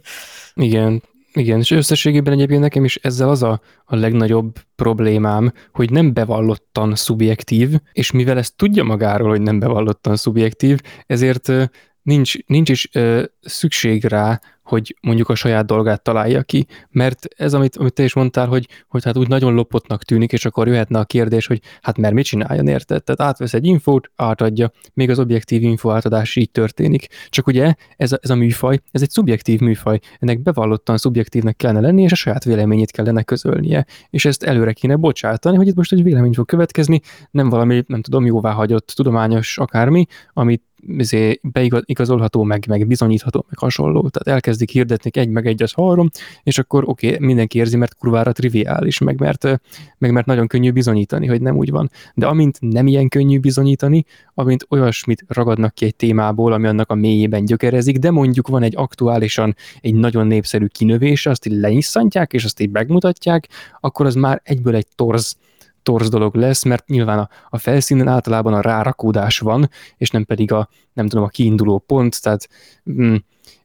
[laughs] Igen, igen, és összességében egyébként nekem is ezzel az a, a legnagyobb problémám, hogy nem bevallottan szubjektív, és mivel ezt tudja magáról, hogy nem bevallottan szubjektív, ezért nincs, nincs is ö, szükség rá, hogy mondjuk a saját dolgát találja ki, mert ez, amit, amit te is mondtál, hogy, hogy hát úgy nagyon lopottnak tűnik, és akkor jöhetne a kérdés, hogy hát mert mit csináljon, érted? Tehát átvesz egy infót, átadja, még az objektív info átadás így történik. Csak ugye ez a, ez a műfaj, ez egy szubjektív műfaj, ennek bevallottan szubjektívnek kellene lenni, és a saját véleményét kellene közölnie, és ezt előre kéne bocsátani, hogy itt most egy vélemény fog következni, nem valami, nem tudom, jóváhagyott tudományos akármi, amit izé beigazolható, meg, meg bizonyítható, meg hasonló. Tehát elkezdik hirdetni egy meg egy az három, és akkor oké, okay, mindenki érzi, mert kurvára triviális, meg mert, meg mert nagyon könnyű bizonyítani, hogy nem úgy van. De amint nem ilyen könnyű bizonyítani, amint olyasmit ragadnak ki egy témából, ami annak a mélyében gyökerezik, de mondjuk van egy aktuálisan egy nagyon népszerű kinövése, azt így lenyisszantják, és azt így megmutatják, akkor az már egyből egy torz torz dolog lesz, mert nyilván a, a felszínen általában a rárakódás van, és nem pedig a, nem tudom, a kiinduló pont, tehát mm,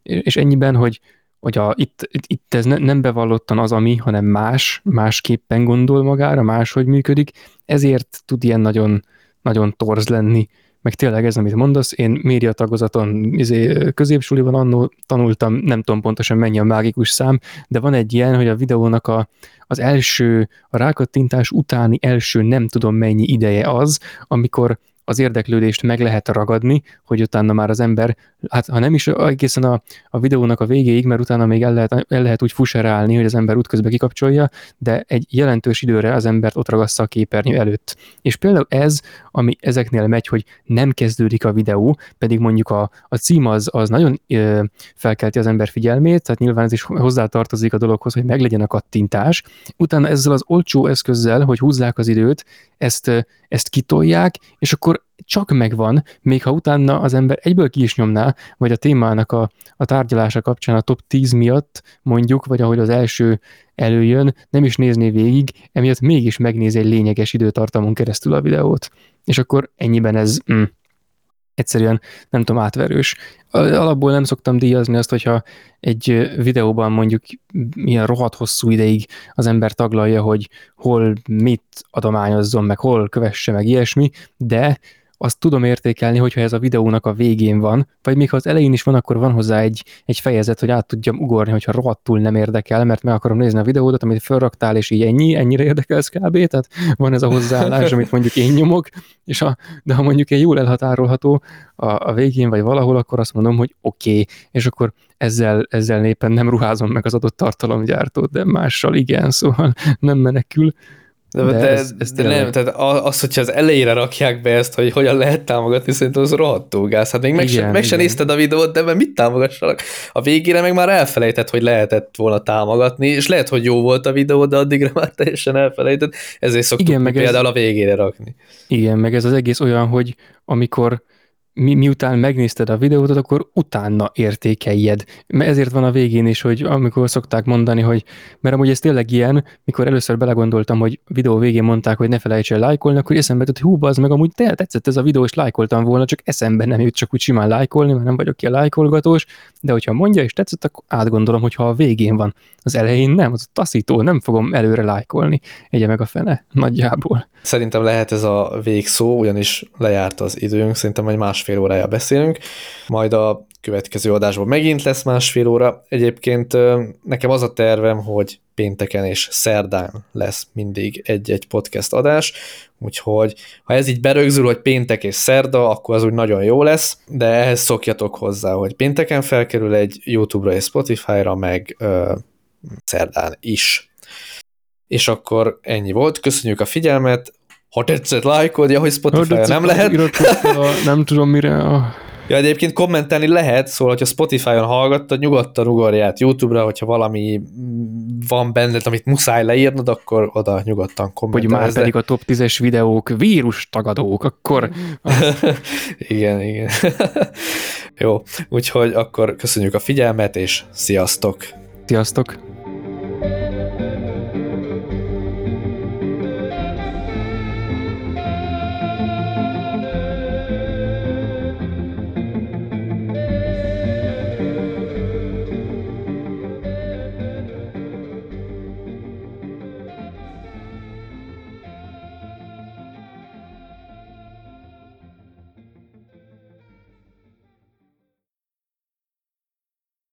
és ennyiben, hogy, hogy a, itt, itt, ez ne, nem bevallottan az, ami, hanem más, másképpen gondol magára, máshogy működik, ezért tud ilyen nagyon, nagyon torz lenni, meg tényleg ez, amit mondasz, én média tagozaton izé, középsuliban annó tanultam, nem tudom pontosan mennyi a mágikus szám, de van egy ilyen, hogy a videónak a, az első, a rákattintás utáni első nem tudom mennyi ideje az, amikor az érdeklődést meg lehet ragadni, hogy utána már az ember, hát ha nem is egészen a, a videónak a végéig, mert utána még el lehet, el lehet úgy fuserálni, hogy az ember útközben kikapcsolja, de egy jelentős időre az embert ott ragassza a képernyő előtt. És például ez, ami ezeknél megy, hogy nem kezdődik a videó, pedig mondjuk a, a cím az, az nagyon ö, felkelti az ember figyelmét, tehát nyilván ez is hozzátartozik a dologhoz, hogy meglegyen a kattintás. Utána ezzel az olcsó eszközzel, hogy húzzák az időt, ezt, ezt kitolják, és akkor csak megvan, még ha utána az ember egyből ki is nyomná, vagy a témának a, a tárgyalása kapcsán a top 10 miatt mondjuk, vagy ahogy az első előjön, nem is nézné végig, emiatt mégis megnéz egy lényeges időtartamon keresztül a videót. És akkor ennyiben ez mm, egyszerűen nem tudom, átverős. Alapból nem szoktam díjazni azt, hogyha egy videóban mondjuk milyen rohadt hosszú ideig az ember taglalja, hogy hol mit adományozzon, meg hol kövesse meg ilyesmi, de azt tudom értékelni, hogyha ez a videónak a végén van, vagy még ha az elején is van, akkor van hozzá egy, egy fejezet, hogy át tudjam ugorni, hogyha rohadtul nem érdekel, mert meg akarom nézni a videódat, amit felraktál, és így ennyi, ennyire érdekelsz kb. Tehát van ez a hozzáállás, amit mondjuk én nyomok, és a, de ha mondjuk egy jól elhatárolható a, a végén, vagy valahol, akkor azt mondom, hogy oké, okay, és akkor ezzel, ezzel népen nem ruházom meg az adott tartalomgyártót, de mással igen, szóval nem menekül. De, de, de, ez, ez de nem, tehát az, hogyha az elejére rakják be ezt, hogy hogyan lehet támogatni, szerintem az rohadtó gáz. Hát még meg, igen, se, meg se nézted a videót, de mit támogassanak? A végére meg már elfelejtett, hogy lehetett volna támogatni, és lehet, hogy jó volt a videó, de addigra [laughs] már teljesen elfelejtett, ezért szoktuk igen, meg például ez, a végére rakni. Igen, meg ez az egész olyan, hogy amikor mi, miután megnézted a videót, akkor utána értékeljed. Mert ezért van a végén is, hogy amikor szokták mondani, hogy mert amúgy ez tényleg ilyen, mikor először belegondoltam, hogy videó végén mondták, hogy ne felejts el lájkolni, akkor eszembe jutott, hú, az meg amúgy te, tetszett ez a videó, és lájkoltam volna, csak eszembe nem jut csak úgy simán lájkolni, mert nem vagyok ki a lájkolgatós, de hogyha mondja és tetszett, akkor átgondolom, hogy ha a végén van. Az elején nem, az a taszító, nem fogom előre lájkolni. Egye meg a fene, nagyjából. Szerintem lehet ez a végszó, ugyanis lejárt az időnk, szerintem egy másfél órája beszélünk, majd a következő adásban megint lesz másfél óra. Egyébként nekem az a tervem, hogy pénteken és szerdán lesz mindig egy-egy podcast adás, úgyhogy ha ez így berögzül, hogy péntek és szerda, akkor az úgy nagyon jó lesz, de ehhez szokjatok hozzá, hogy pénteken felkerül egy YouTube-ra és Spotify-ra, meg ö, szerdán is. És akkor ennyi volt, köszönjük a figyelmet, ha tetszett, lájkolja, hogy Spotify-ra nem lehet. [laughs] nem tudom mire a Ja, egyébként kommentelni lehet, szóval, hogyha Spotify-on hallgattad, nyugodtan ugorj át YouTube-ra, hogyha valami van benned, amit muszáj leírnod, akkor oda nyugodtan kommentelj. Hogy már pedig a top 10-es videók vírus tagadók, akkor... [laughs] igen, igen. [laughs] Jó, úgyhogy akkor köszönjük a figyelmet, és sziasztok! Sziasztok!